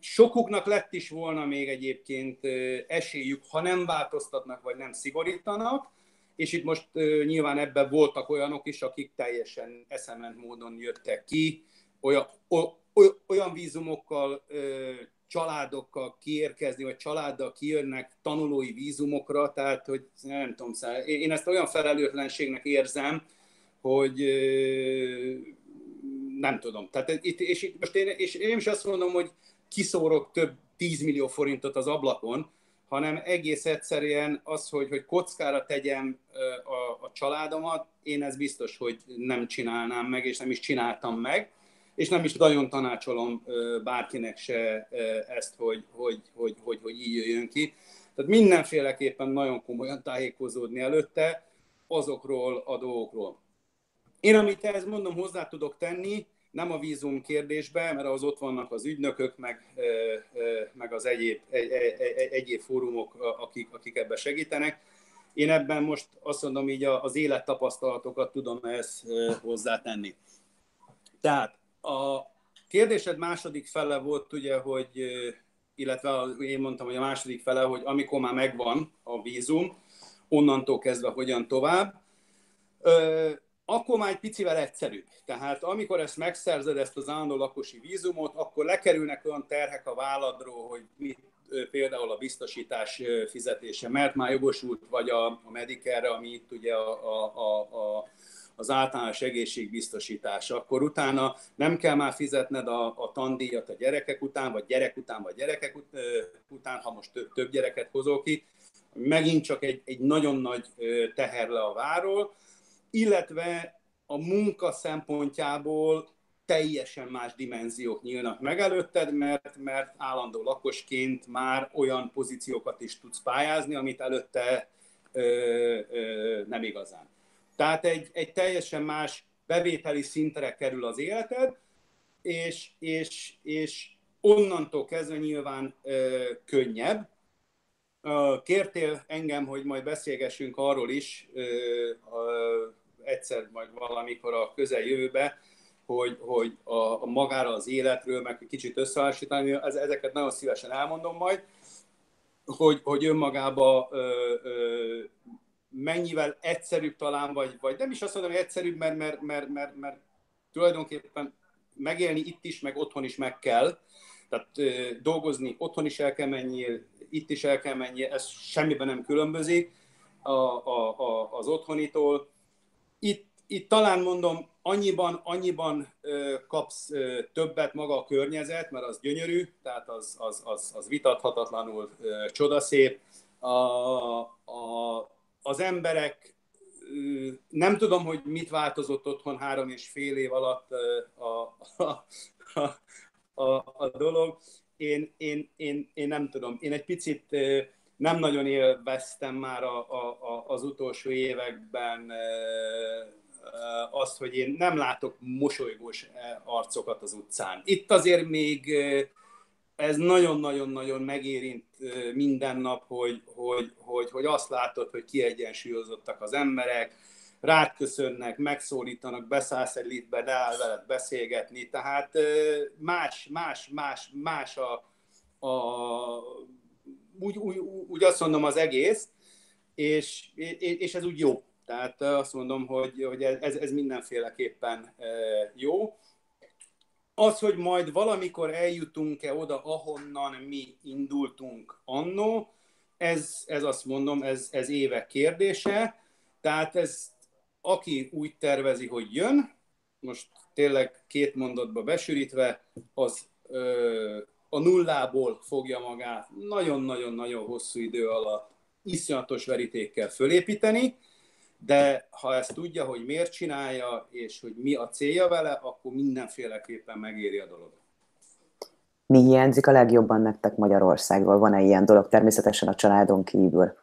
sokuknak lett is volna még egyébként esélyük, ha nem változtatnak, vagy nem szigorítanak, és itt most nyilván ebben voltak olyanok is, akik teljesen eszement módon jöttek ki, olyan, olyan vízumokkal, családokkal kiérkezni, vagy családdal kijönnek tanulói vízumokra, tehát, hogy nem tudom, én ezt olyan felelőtlenségnek érzem, hogy nem tudom. Tehát itt, és itt most én, és én is azt mondom, hogy kiszórok több 10 millió forintot az ablakon, hanem egész egyszerűen az, hogy, hogy kockára tegyem a, a családomat, én ez biztos, hogy nem csinálnám meg, és nem is csináltam meg, és nem is nagyon tanácsolom bárkinek se ezt, hogy, hogy, hogy, hogy, hogy így jöjjön ki. Tehát mindenféleképpen nagyon komolyan tájékozódni előtte azokról a dolgokról. Én, amit ehhez mondom, hozzá tudok tenni, nem a vízum kérdésbe, mert az ott vannak az ügynökök, meg, meg az egyéb, egy, egy, egyéb fórumok, akik, akik ebben segítenek. Én ebben most azt mondom, így az élettapasztalatokat tudom ezt hozzátenni. Tehát a kérdésed második fele volt ugye, hogy, illetve én mondtam, hogy a második fele, hogy amikor már megvan a vízum, onnantól kezdve hogyan tovább akkor már egy picivel egyszerűbb. Tehát amikor ezt megszerzed, ezt az állandó lakosi vízumot, akkor lekerülnek olyan terhek a válladról, hogy mit, például a biztosítás fizetése, mert már jogosult vagy a, a Medicare, ami itt ugye a, a, a, a az általános egészségbiztosítás, akkor utána nem kell már fizetned a, a tandíjat a gyerekek után, vagy gyerek után, vagy gyerekek után, ha most több, több gyereket hozol ki, megint csak egy, egy nagyon nagy teher le a váról, illetve a munka szempontjából teljesen más dimenziók nyílnak meg előtted, mert, mert állandó lakosként már olyan pozíciókat is tudsz pályázni, amit előtte ö, ö, nem igazán. Tehát egy, egy teljesen más bevételi szintre kerül az életed, és, és, és onnantól kezdve nyilván ö, könnyebb. Kértél engem, hogy majd beszélgessünk arról is, ö, ö, egyszer majd valamikor a közeljövőbe, hogy, hogy a, a magára az életről, meg kicsit összehasonlítani, ezeket nagyon szívesen elmondom majd, hogy, hogy önmagába ö, ö, mennyivel egyszerűbb talán, vagy, vagy nem is azt mondom, hogy egyszerűbb, mert, mert, mert, mert, mert tulajdonképpen megélni itt is, meg otthon is meg kell. Tehát ö, dolgozni otthon is el kell menni, itt is el kell menni, ez semmiben nem különbözik a, a, a, az otthonitól itt, itt talán mondom, annyiban, annyiban ö, kapsz ö, többet maga a környezet, mert az gyönyörű, tehát az, az, az, az vitathatatlanul ö, csodaszép. A, a, az emberek, nem tudom, hogy mit változott otthon három és fél év alatt a, a, a, a, a dolog. Én, én, én, én nem tudom, én egy picit nem nagyon élveztem már a, a, a, az utolsó években azt, hogy én nem látok mosolygós arcokat az utcán. Itt azért még ez nagyon-nagyon-nagyon megérint minden nap, hogy, hogy, hogy, hogy azt látod, hogy kiegyensúlyozottak az emberek, rád köszönnek, megszólítanak, beszállsz egy liftbe, de áll veled beszélgetni. Tehát más, más, más, más a, a úgy, úgy, úgy azt mondom az egész, és, és ez úgy jó. Tehát azt mondom, hogy, hogy ez, ez mindenféleképpen jó. Az, hogy majd valamikor eljutunk-e oda, ahonnan mi indultunk annó, ez, ez azt mondom, ez, ez évek kérdése. Tehát ez, aki úgy tervezi, hogy jön, most tényleg két mondatba besűrítve, az ö, a nullából fogja magát nagyon-nagyon-nagyon hosszú idő alatt iszonyatos verítékkel fölépíteni, de ha ezt tudja, hogy miért csinálja, és hogy mi a célja vele, akkor mindenféleképpen megéri a dolog. Mi hiányzik a legjobban nektek Magyarországról? Van-e ilyen dolog természetesen a családon kívül?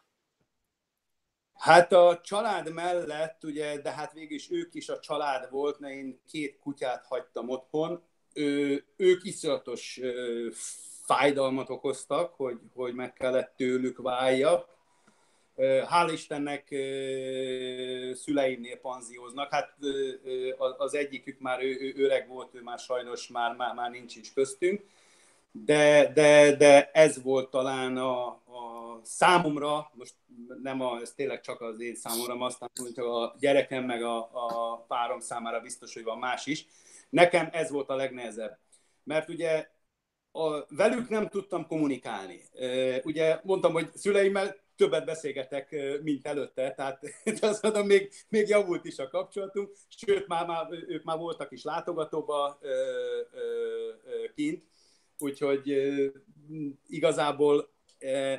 Hát a család mellett, ugye, de hát végig is ők is a család volt, mert én két kutyát hagytam otthon, ő, ők iszonyatos fájdalmat okoztak, hogy, hogy meg kellett tőlük válja. Hál' Istennek szüleimnél panzióznak. Hát az egyikük már ő, ő öreg volt, ő már sajnos már, már, már nincs is köztünk. De, de, de ez volt talán a, a számomra, most nem a, ez tényleg csak az én számomra, aztán mondjuk a gyerekem meg a, a párom számára biztos, hogy van más is. Nekem ez volt a legnehezebb. Mert ugye a, velük nem tudtam kommunikálni. Ugye mondtam, hogy szüleimmel többet beszélgetek, mint előtte, tehát azt mondom, még, még javult is a kapcsolatunk, sőt, már, már, ők már voltak is látogatóba kint, úgyhogy igazából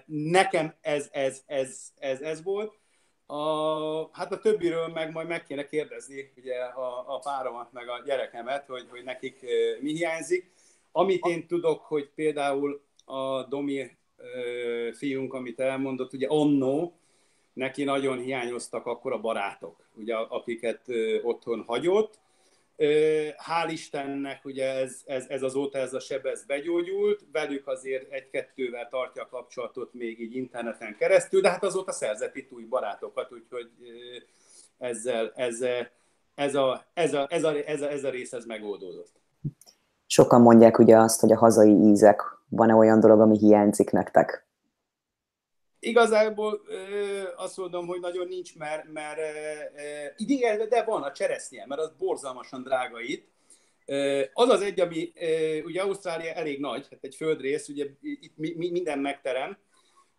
nekem ez, ez, ez, ez, ez volt. A, hát a többiről meg majd meg kéne kérdezni ugye a, a páromat, meg a gyerekemet, hogy, hogy nekik mi hiányzik. Amit én tudok, hogy például a Domi fiunk, amit elmondott, ugye onnó, neki nagyon hiányoztak akkor a barátok, ugye, akiket otthon hagyott. Hál' Istennek ugye ez, ez, ez azóta ez a seb ez begyógyult, velük azért egy-kettővel tartja a kapcsolatot még így interneten keresztül, de hát azóta szerzett itt új barátokat, úgyhogy ezzel, ezzel ez, a, ez, a, ez, a, ez, a, ez a rész ez megoldódott. Sokan mondják ugye azt, hogy a hazai ízek van-e olyan dolog, ami hiányzik nektek? Igazából azt mondom, hogy nagyon nincs, mert, mert igen, de van a cseresznye, mert az borzalmasan drága itt. Az az egy, ami, ugye Ausztrália elég nagy, hát egy földrész, ugye itt minden megterem,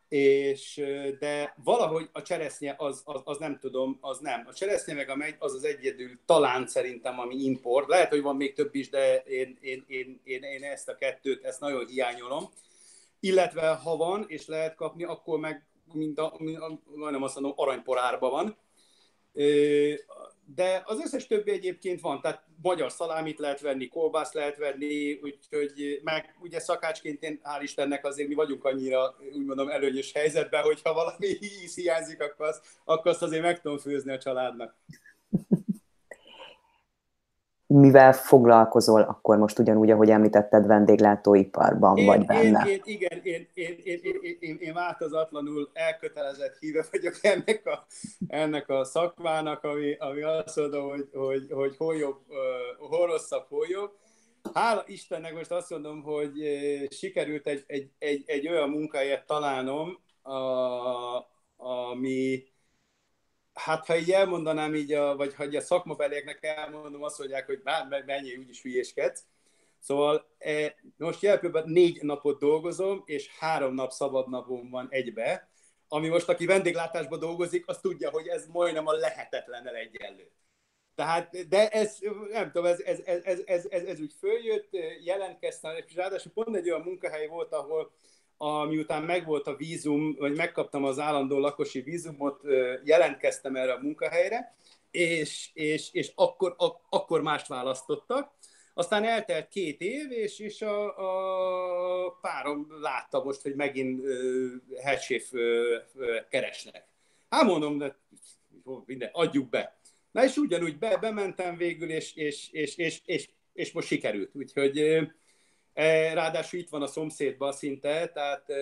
és, de valahogy a cseresznye az, az, az, nem tudom, az nem. A cseresznye meg a megy, az az egyedül talán szerintem, ami import. Lehet, hogy van még több is, de én, én, én, én, én ezt a kettőt, ezt nagyon hiányolom. Illetve ha van, és lehet kapni, akkor meg mint a, mint a majdnem azt mondom, aranyporárban van de az összes többi egyébként van, tehát magyar szalámit lehet venni, kolbász lehet venni, úgyhogy meg ugye szakácsként én hál' Istennek azért mi vagyunk annyira, úgy mondom, előnyös helyzetben, hogyha valami íz hiányzik, akkor azt, akkor azt azért meg tudom főzni a családnak mivel foglalkozol akkor most ugyanúgy, ahogy említetted, vendéglátóiparban én, vagy benne? Én, én, igen, én, én, én, én, én, én változatlanul elkötelezett híve vagyok ennek a, ennek a szakmának, ami, ami azt mondom, hogy, hogy, hogy hol jobb, hol rosszabb, hol jobb. Hála Istennek most azt mondom, hogy sikerült egy, egy, egy, egy olyan munkahelyet találnom, a, ami, hát ha így elmondanám így, a, vagy ha a szakmabelieknek elmondom, azt mondják, hogy már mennyi úgyis hülyéskedsz. Szóval e, most jelpőben négy napot dolgozom, és három nap szabad napom van egybe, ami most, aki vendéglátásban dolgozik, az tudja, hogy ez majdnem a lehetetlennel egyenlő. Tehát, de ez, nem tudom, ez, ez, ez, ez, ez, ez, ez úgy följött, jelentkeztem, és ráadásul pont egy olyan munkahely volt, ahol miután megvolt a vízum, vagy megkaptam az állandó lakosi vízumot, jelentkeztem erre a munkahelyre, és, és, és akkor, a, akkor mást választottak. Aztán eltelt két év, és, és a, a párom látta most, hogy megint uh, keresnek. Hát mondom, de minden, adjuk be. Na és ugyanúgy be, bementem végül, és, és, és, és, és, és most sikerült. Úgyhogy ráadásul itt van a szomszédban szinte, tehát e,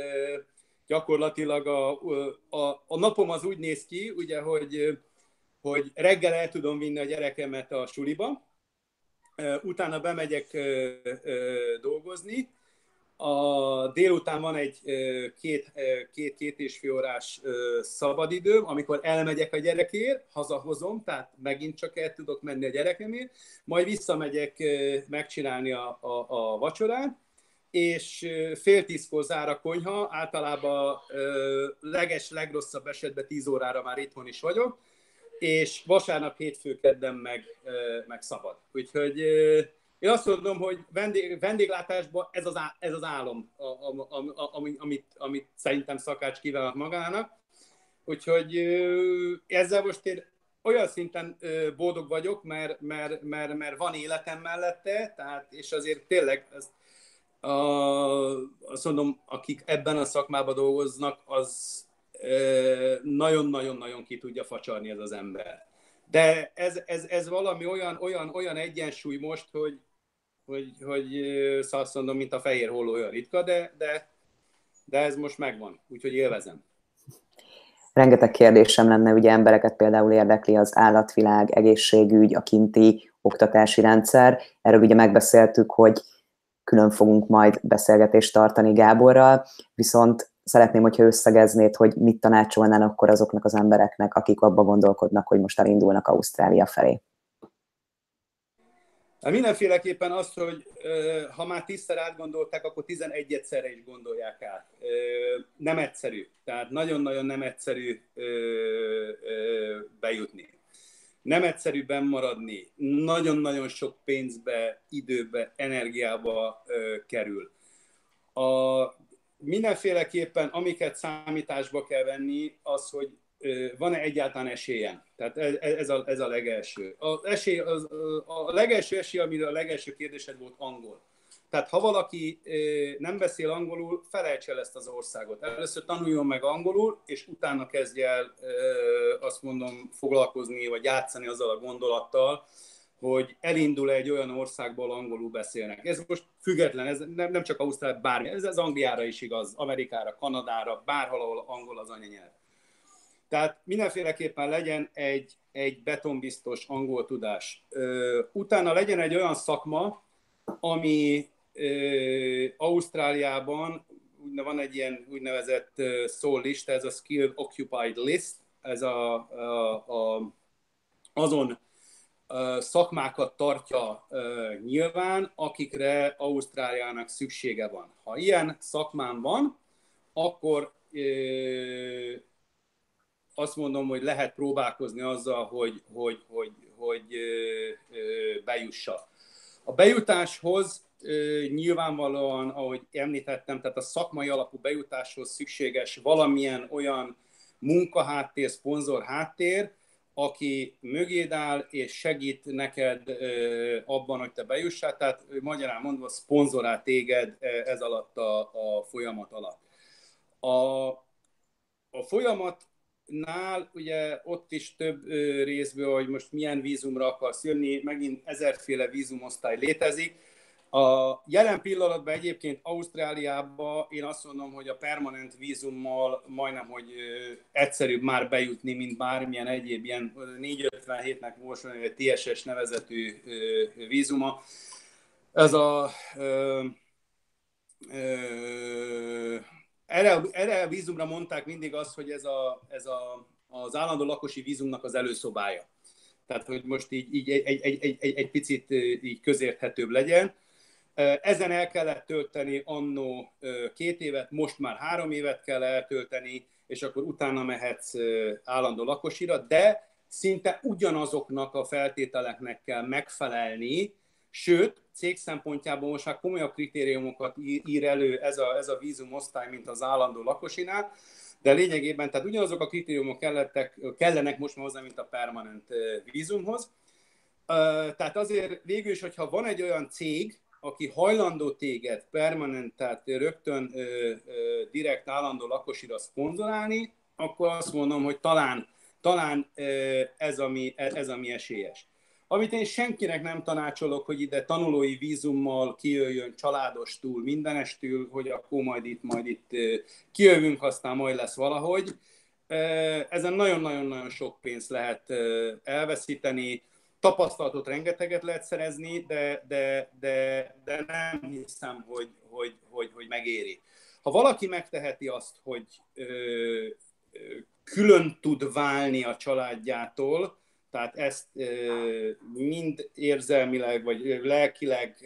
gyakorlatilag a, a, a napom az úgy néz ki, ugye, hogy, hogy reggel el tudom vinni a gyerekemet a suliba, e, utána bemegyek dolgozni, a délután van egy két, két, két és fél órás szabadidőm, amikor elmegyek a gyerekért, hazahozom, tehát megint csak el tudok menni a gyerekemért, majd visszamegyek megcsinálni a, a, a vacsorát, és fél tízkor zár a konyha, általában leges, legrosszabb esetben tíz órára már itthon is vagyok, és vasárnap, hétfő, kedden meg, meg szabad. Úgyhogy én azt mondom, hogy vendég, vendéglátásban ez az, á, ez az álom, a, a, a, a, amit, amit szerintem szakács kívánok magának. Úgyhogy ezzel most én olyan szinten boldog vagyok, mert, mert, mert, mert van életem mellette, tehát, és azért tényleg ez, a, azt mondom, akik ebben a szakmában dolgoznak, az nagyon-nagyon-nagyon ki tudja facsarni ez az ember. De ez, ez, ez valami olyan, olyan, olyan egyensúly most, hogy, hogy, hogy szóval azt mondom, mint a fehér holló olyan ritka, de, de, de ez most megvan, úgyhogy élvezem. Rengeteg kérdésem lenne, ugye embereket például érdekli az állatvilág, egészségügy, a kinti oktatási rendszer. Erről ugye megbeszéltük, hogy külön fogunk majd beszélgetést tartani Gáborral, viszont szeretném, hogyha összegeznéd, hogy mit tanácsolnál akkor azoknak az embereknek, akik abba gondolkodnak, hogy most elindulnak Ausztrália felé. Hát mindenféleképpen azt, hogy ha már tízszer átgondolták, akkor tizenegy egyszerre is gondolják át. Nem egyszerű. Tehát nagyon-nagyon nem egyszerű bejutni. Nem egyszerű maradni. Nagyon-nagyon sok pénzbe, időbe, energiába kerül. A, mindenféleképpen, amiket számításba kell venni, az, hogy van-e egyáltalán esélyen? Tehát ez, ez, a, ez a legelső. A, esély, az, a legelső esély, amire a legelső kérdésed volt angol. Tehát ha valaki nem beszél angolul, felejts el ezt az országot. Először tanuljon meg angolul, és utána kezdje el azt mondom foglalkozni, vagy játszani azzal a gondolattal, hogy elindul egy olyan országból angolul beszélnek. Ez most független, ez nem, nem csak Ausztrál, bármi, ez az Angliára is igaz, Amerikára, Kanadára, bárhol, ahol angol az anyanyelv. Tehát mindenféleképpen legyen egy, egy betonbiztos angol tudás. Utána legyen egy olyan szakma, ami Ausztráliában van egy ilyen úgynevezett szóllista, ez a Skilled Occupied List, ez a, a, a, azon szakmákat tartja nyilván, akikre Ausztráliának szüksége van. Ha ilyen szakmán van, akkor azt mondom, hogy lehet próbálkozni azzal, hogy, hogy, hogy, hogy bejussa. A bejutáshoz nyilvánvalóan, ahogy említettem, tehát a szakmai alapú bejutáshoz szükséges valamilyen olyan munkaháttér, szponzor háttér, aki mögéd áll és segít neked abban, hogy te bejussál, tehát magyarán mondva szponzorál téged ez alatt a, a folyamat alatt. A, a folyamat nál ugye ott is több részből, hogy most milyen vízumra akarsz jönni, megint ezerféle vízumosztály létezik. A jelen pillanatban egyébként Ausztráliába én azt mondom, hogy a permanent vízummal majdnem, hogy egyszerűbb már bejutni, mint bármilyen egyéb ilyen 457-nek most TSS nevezetű vízuma. Ez a ö, ö, erre, erre a vízumra mondták mindig azt, hogy ez, a, ez a, az állandó lakosi vízumnak az előszobája. Tehát, hogy most így, így egy, egy, egy, egy, egy picit így közérthetőbb legyen. Ezen el kellett tölteni annó két évet, most már három évet kell eltölteni, és akkor utána mehetsz állandó lakosira, de szinte ugyanazoknak a feltételeknek kell megfelelni, Sőt, cég szempontjából most már komolyabb kritériumokat ír elő ez a, ez a vízumosztály, mint az állandó lakosinál, de lényegében, tehát ugyanazok a kritériumok kellettek, kellenek most már hozzá, mint a permanent vízumhoz. Tehát azért végül is, hogyha van egy olyan cég, aki hajlandó téged permanent, tehát rögtön direkt állandó lakosira szponzorálni, akkor azt mondom, hogy talán, talán ez, ami, ez ami esélyes. Amit én senkinek nem tanácsolok, hogy ide tanulói vízummal kijöjjön családostól, mindenestül, hogy akkor majd itt, majd itt kijövünk, aztán majd lesz valahogy. Ezen nagyon-nagyon-nagyon sok pénzt lehet elveszíteni, tapasztalatot rengeteget lehet szerezni, de, de, de, de nem hiszem, hogy, hogy, hogy, hogy megéri. Ha valaki megteheti azt, hogy külön tud válni a családjától, tehát ezt mind érzelmileg, vagy lelkileg,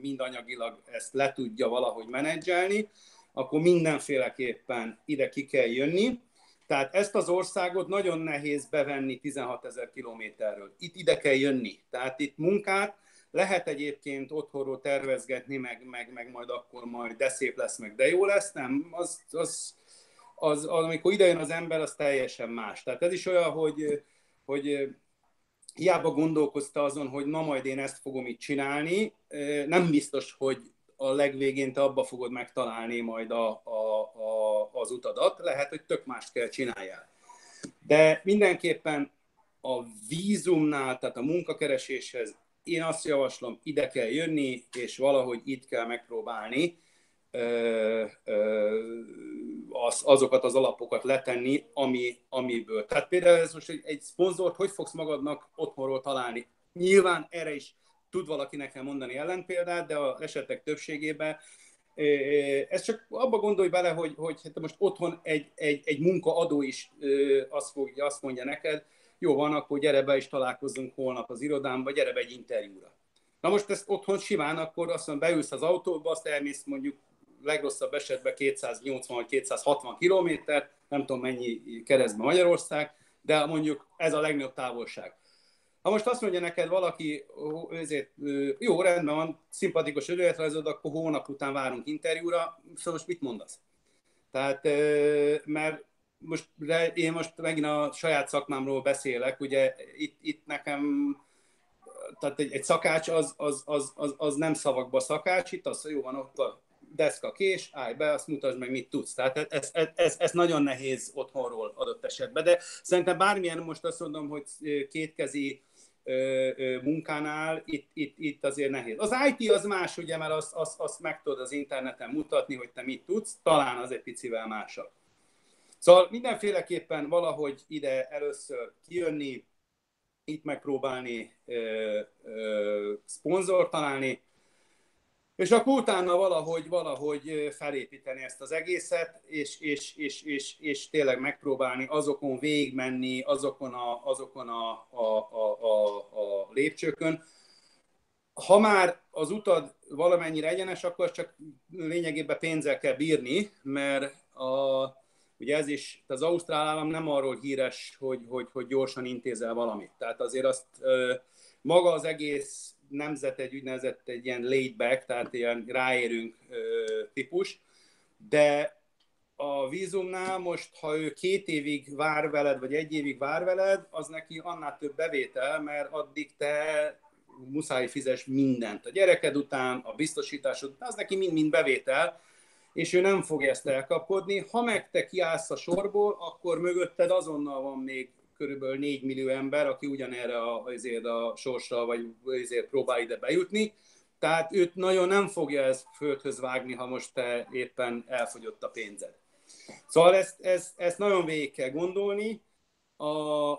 mind anyagilag ezt le tudja valahogy menedzselni, akkor mindenféleképpen ide ki kell jönni. Tehát ezt az országot nagyon nehéz bevenni 16 ezer kilométerről. Itt ide kell jönni. Tehát itt munkát lehet egyébként otthonról tervezgetni, meg, meg, meg majd akkor majd de szép lesz, meg de jó lesz, nem, az, az az, az, amikor idejön az ember, az teljesen más. Tehát ez is olyan, hogy, hogy hiába gondolkozta azon, hogy na majd én ezt fogom itt csinálni, nem biztos, hogy a legvégén te abba fogod megtalálni majd a, a, a, az utadat, lehet, hogy tök mást kell csináljál. De mindenképpen a vízumnál, tehát a munkakereséshez én azt javaslom, ide kell jönni, és valahogy itt kell megpróbálni az, azokat az alapokat letenni, ami, amiből. Tehát például ez most egy, egy szponzort hogy fogsz magadnak otthonról találni? Nyilván erre is tud valaki nekem mondani ellenpéldát, de az esetek többségében Ez csak abba gondolj bele, hogy, hogy hát most otthon egy, egy, egy munkaadó is azt, fogja, azt mondja neked, jó van, akkor gyere be és találkozzunk holnap az irodámba, gyere be egy interjúra. Na most ezt otthon simán, akkor azt mondom, beülsz az autóba, azt elmész mondjuk legrosszabb esetben 280-260 kilométer, nem tudom mennyi keresztben Magyarország, de mondjuk ez a legnagyobb távolság. Ha most azt mondja neked valaki, ezért, jó, rendben van, szimpatikus önéletrajzod, akkor hónap után várunk interjúra, szóval most mit mondasz? Tehát, mert most, én most megint a saját szakmámról beszélek, ugye itt, itt nekem, tehát egy, egy szakács az, az, az, az, az nem szavakba szakács, itt az jó van, ott a deszka kés, állj be, azt mutasd meg, mit tudsz. Tehát ez, ez, ez, ez nagyon nehéz otthonról adott esetben, de szerintem bármilyen most azt mondom, hogy kétkezi munkánál itt, itt, itt azért nehéz. Az IT az más, ugye, mert azt, azt, azt meg tudod az interneten mutatni, hogy te mit tudsz, talán az egy picivel másabb. Szóval mindenféleképpen valahogy ide először kijönni, itt megpróbálni ö, ö, szponzor találni, és akkor utána valahogy, valahogy felépíteni ezt az egészet, és, és, és, és, és tényleg megpróbálni azokon végigmenni, azokon a, azokon a, a, a, a, lépcsőkön. Ha már az utad valamennyire egyenes, akkor csak lényegében pénzzel kell bírni, mert a, ugye ez is, az Ausztrál állam nem arról híres, hogy, hogy, hogy gyorsan intézel valamit. Tehát azért azt maga az egész nemzet egy úgynevezett egy ilyen laid back, tehát ilyen ráérünk típus, de a vízumnál most, ha ő két évig vár veled, vagy egy évig vár veled, az neki annál több bevétel, mert addig te muszáj fizes mindent. A gyereked után, a biztosításod után, az neki mind-mind bevétel, és ő nem fog ezt elkapkodni. Ha meg te kiállsz a sorból, akkor mögötted azonnal van még körülbelül 4 millió ember, aki ugyanerre a, azért a sorsra, vagy azért próbál ide bejutni. Tehát őt nagyon nem fogja ez földhöz vágni, ha most te éppen elfogyott a pénzed. Szóval ezt, ezt, ezt nagyon végig kell gondolni a,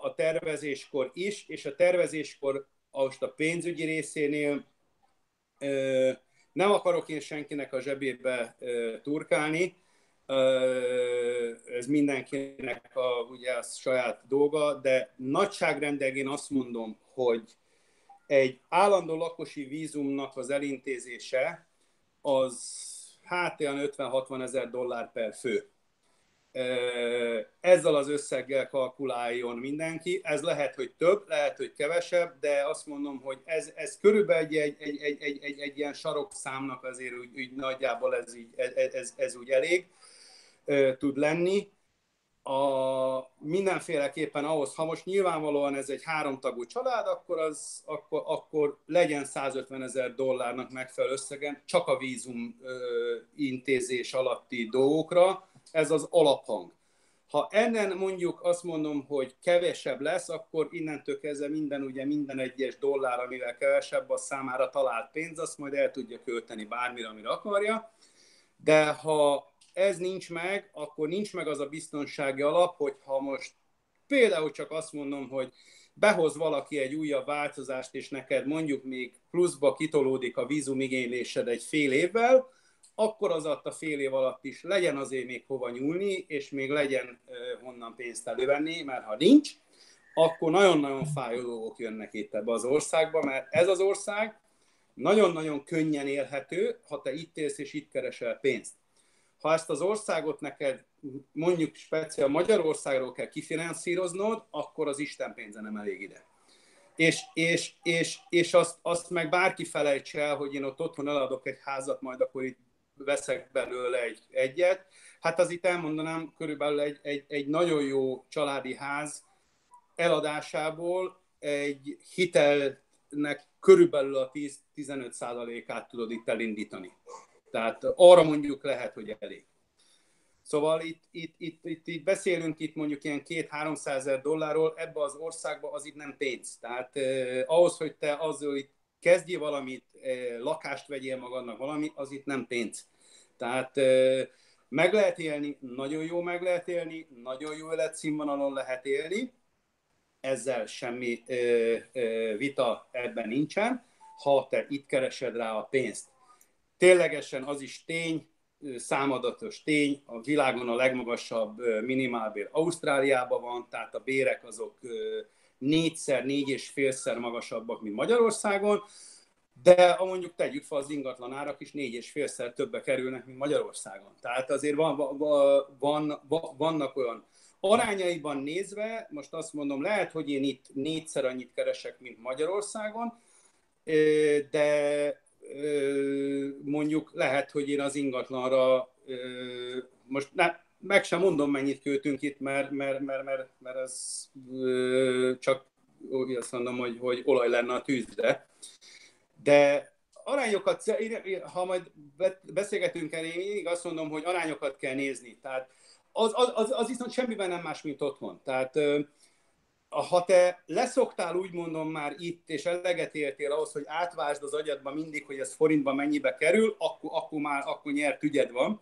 a tervezéskor is, és a tervezéskor most a pénzügyi részénél ö, nem akarok én senkinek a zsebébe ö, turkálni, ez mindenkinek a, ugye a saját dolga, de nagyságrendel én azt mondom, hogy egy állandó lakosi vízumnak az elintézése az hát olyan 50-60 ezer dollár per fő. Ezzel az összeggel kalkuláljon mindenki. Ez lehet, hogy több, lehet, hogy kevesebb, de azt mondom, hogy ez, ez körülbelül egy, egy, egy, egy, egy, egy, egy ilyen sarokszámnak azért úgy, úgy nagyjából ez, így, ez, ez, ez úgy elég tud lenni. A, mindenféleképpen ahhoz, ha most nyilvánvalóan ez egy háromtagú család, akkor, az, akkor, akkor legyen 150 ezer dollárnak megfelelő összegen csak a vízum intézés alatti dolgokra. Ez az alaphang. Ha ennen mondjuk azt mondom, hogy kevesebb lesz, akkor innentől kezdve minden, ugye minden egyes dollár, amivel kevesebb, az számára talált pénz, azt majd el tudja költeni bármire, amire akarja. De ha ez nincs meg, akkor nincs meg az a biztonsági alap, hogy ha most például csak azt mondom, hogy behoz valaki egy újabb változást, és neked mondjuk még pluszba kitolódik a vízumigénylésed egy fél évvel, akkor az a fél év alatt is legyen azért még hova nyúlni, és még legyen honnan pénzt elővenni, mert ha nincs, akkor nagyon-nagyon fájó dolgok jönnek itt ebbe az országba, mert ez az ország nagyon-nagyon könnyen élhető, ha te itt élsz és itt keresel pénzt ha ezt az országot neked mondjuk speciál Magyarországról kell kifinanszíroznod, akkor az Isten pénze nem elég ide. És, és, és, és azt, azt meg bárki felejts el, hogy én ott otthon eladok egy házat, majd akkor itt veszek belőle egy, egyet. Hát az itt elmondanám, körülbelül egy, egy, egy nagyon jó családi ház eladásából egy hitelnek körülbelül a 10-15%-át tudod itt elindítani. Tehát arra mondjuk lehet, hogy elég. Szóval itt, itt, itt, itt, itt beszélünk itt mondjuk ilyen két 300 ezer dollárról, ebbe az országba az itt nem pénz. Tehát eh, ahhoz, hogy te azzal itt kezdjél valamit, eh, lakást vegyél magadnak valami, az itt nem pénz. Tehát eh, meg lehet élni, nagyon jó meg lehet élni, nagyon jó életszínvonalon lehet élni, ezzel semmi eh, eh, vita ebben nincsen, ha te itt keresed rá a pénzt Ténylegesen az is tény, számadatos tény, a világon a legmagasabb minimálbér Ausztráliában van, tehát a bérek azok négyszer, négy és félszer magasabbak, mint Magyarországon, de mondjuk tegyük fel az ingatlan árak is négy és félszer többe kerülnek, mint Magyarországon. Tehát azért van, van, van, vannak olyan arányaiban nézve, most azt mondom, lehet, hogy én itt négyszer annyit keresek, mint Magyarországon, de mondjuk lehet, hogy én az ingatlanra most ne, meg sem mondom, mennyit költünk itt, mert, mert, mert, mert, mert ez csak úgy azt mondom, hogy, hogy olaj lenne a tűzre. De arányokat, ha majd beszélgetünk el, én mindig azt mondom, hogy arányokat kell nézni. Tehát az, az, az, az viszont semmiben nem más, mint otthon. Tehát ha te leszoktál, úgy mondom már itt, és eleget éltél ahhoz, hogy átvásd az agyadba mindig, hogy ez forintban mennyibe kerül, akkor, akkor már akkor nyert ügyed van.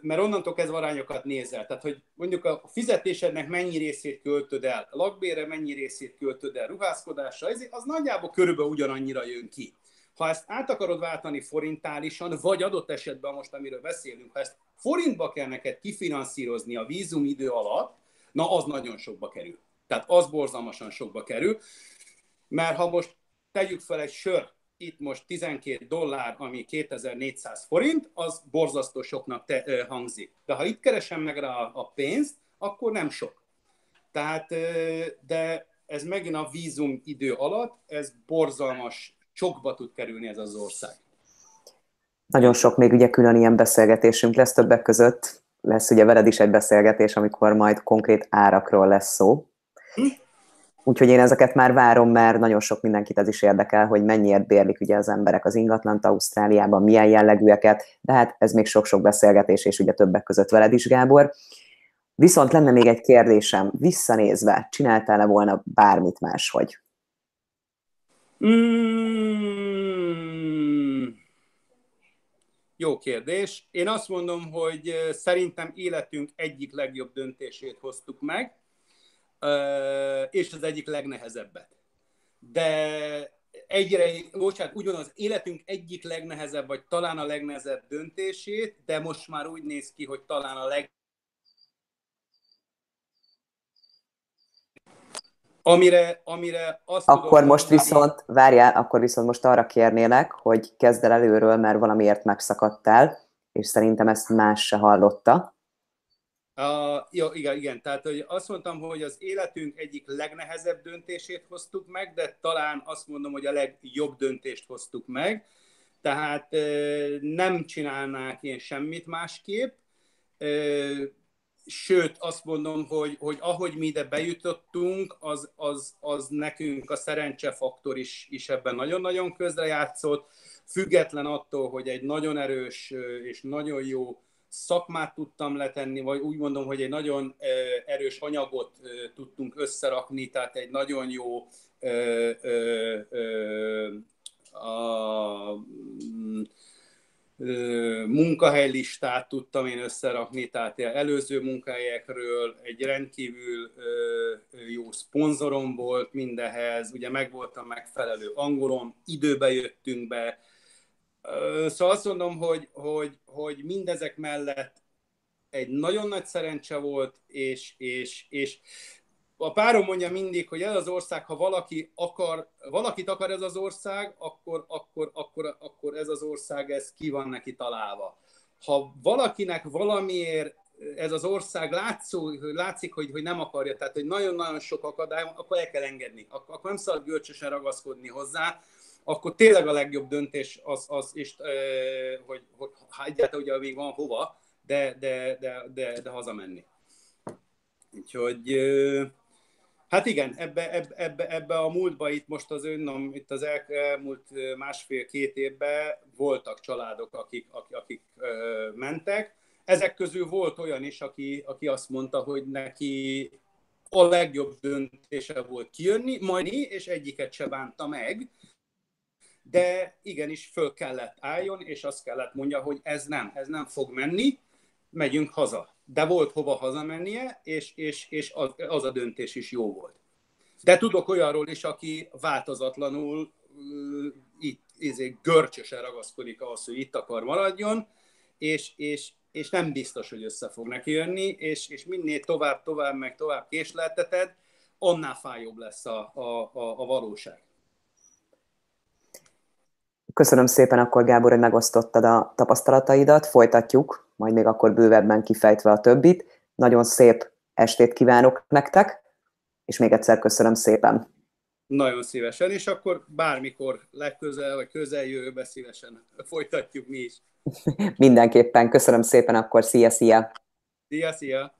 Mert onnantól kezdve arányokat nézel. Tehát, hogy mondjuk a fizetésednek mennyi részét költöd el, a lakbére mennyi részét költöd el, ruházkodásra, az nagyjából körülbelül ugyanannyira jön ki. Ha ezt át akarod váltani forintálisan, vagy adott esetben most, amiről beszélünk, ha ezt forintba kell neked kifinanszírozni a vízum idő alatt, na az nagyon sokba kerül. Tehát az borzalmasan sokba kerül, mert ha most tegyük fel egy sör, itt most 12 dollár, ami 2400 forint, az borzasztó soknak te, ö, hangzik. De ha itt keresem meg rá a, a pénzt, akkor nem sok. Tehát, ö, de ez megint a vízum idő alatt, ez borzalmas sokba tud kerülni ez az ország. Nagyon sok még ugye külön ilyen beszélgetésünk lesz többek között. Lesz ugye veled is egy beszélgetés, amikor majd konkrét árakról lesz szó. Úgyhogy én ezeket már várom, mert nagyon sok mindenkit ez is érdekel, hogy mennyiért bérlik ugye az emberek az ingatlant Ausztráliában, milyen jellegűeket, de hát ez még sok-sok beszélgetés, és ugye többek között veled is, Gábor. Viszont lenne még egy kérdésem, visszanézve, csináltál-e volna bármit máshogy? Mm, jó kérdés. Én azt mondom, hogy szerintem életünk egyik legjobb döntését hoztuk meg, és az egyik legnehezebbet. De egyre, bocsánat, ugyanaz életünk egyik legnehezebb, vagy talán a legnehezebb döntését, de most már úgy néz ki, hogy talán a leg Amire, amire azt Akkor tudom, most viszont, várjál, akkor viszont most arra kérnélek, hogy kezd el előről, mert valamiért megszakadtál, és szerintem ezt más se hallotta. Uh, jó, igen, igen. Tehát hogy azt mondtam, hogy az életünk egyik legnehezebb döntését hoztuk meg, de talán azt mondom, hogy a legjobb döntést hoztuk meg. Tehát uh, nem csinálnák én semmit másképp. Uh, sőt, azt mondom, hogy, hogy ahogy mi ide bejutottunk, az, az, az nekünk a szerencsefaktor is, is ebben nagyon-nagyon közrejátszott, független attól, hogy egy nagyon erős és nagyon jó szakmát tudtam letenni, vagy úgy mondom, hogy egy nagyon erős anyagot tudtunk összerakni, tehát egy nagyon jó a, munkahely-listát tudtam én összerakni, tehát előző munkahelyekről egy rendkívül jó szponzorom volt mindehez, ugye megvoltam megfelelő angolom, időbe jöttünk be, Szóval azt mondom, hogy, hogy, hogy mindezek mellett egy nagyon nagy szerencse volt, és, és, és a párom mondja mindig, hogy ez az ország, ha valaki akar, valakit akar ez az ország, akkor, akkor, akkor, akkor ez az ország, ez ki van neki találva. Ha valakinek valamiért ez az ország látszó, látszik, hogy, hogy nem akarja, tehát hogy nagyon-nagyon sok akadály, akkor el kell engedni. Akkor, akkor nem szabad görcsösen ragaszkodni hozzá, akkor tényleg a legjobb döntés az, az és, hogy, hogy hát egyáltalán ugye még van hova, de, de, de, de, de hazamenni. Úgyhogy Hát igen, ebbe, ebbe, ebbe, ebbe a múltba itt most az önnom, itt az elmúlt másfél-két évben voltak családok, akik, akik, akik mentek. Ezek közül volt olyan is, aki, aki azt mondta, hogy neki a legjobb döntése volt kijönni, majd és egyiket se bánta meg, de igenis föl kellett álljon, és azt kellett mondja, hogy ez nem, ez nem fog menni, megyünk haza. De volt hova hazamennie, és, és, és az, a döntés is jó volt. De tudok olyanról is, aki változatlanul uh, itt, izé, görcsösen ragaszkodik ahhoz, hogy itt akar maradjon, és, és, és nem biztos, hogy össze fog neki jönni, és, és minél tovább, tovább, meg tovább késlelteted, annál fájóbb lesz a, a, a, a valóság. Köszönöm szépen akkor, Gábor, hogy megosztottad a tapasztalataidat. Folytatjuk, majd még akkor bővebben kifejtve a többit. Nagyon szép estét kívánok nektek, és még egyszer köszönöm szépen. Nagyon szívesen, és akkor bármikor legközel, vagy közeljövőbe szívesen folytatjuk mi is. Mindenképpen. Köszönöm szépen, akkor szia, szia! Szia, szia!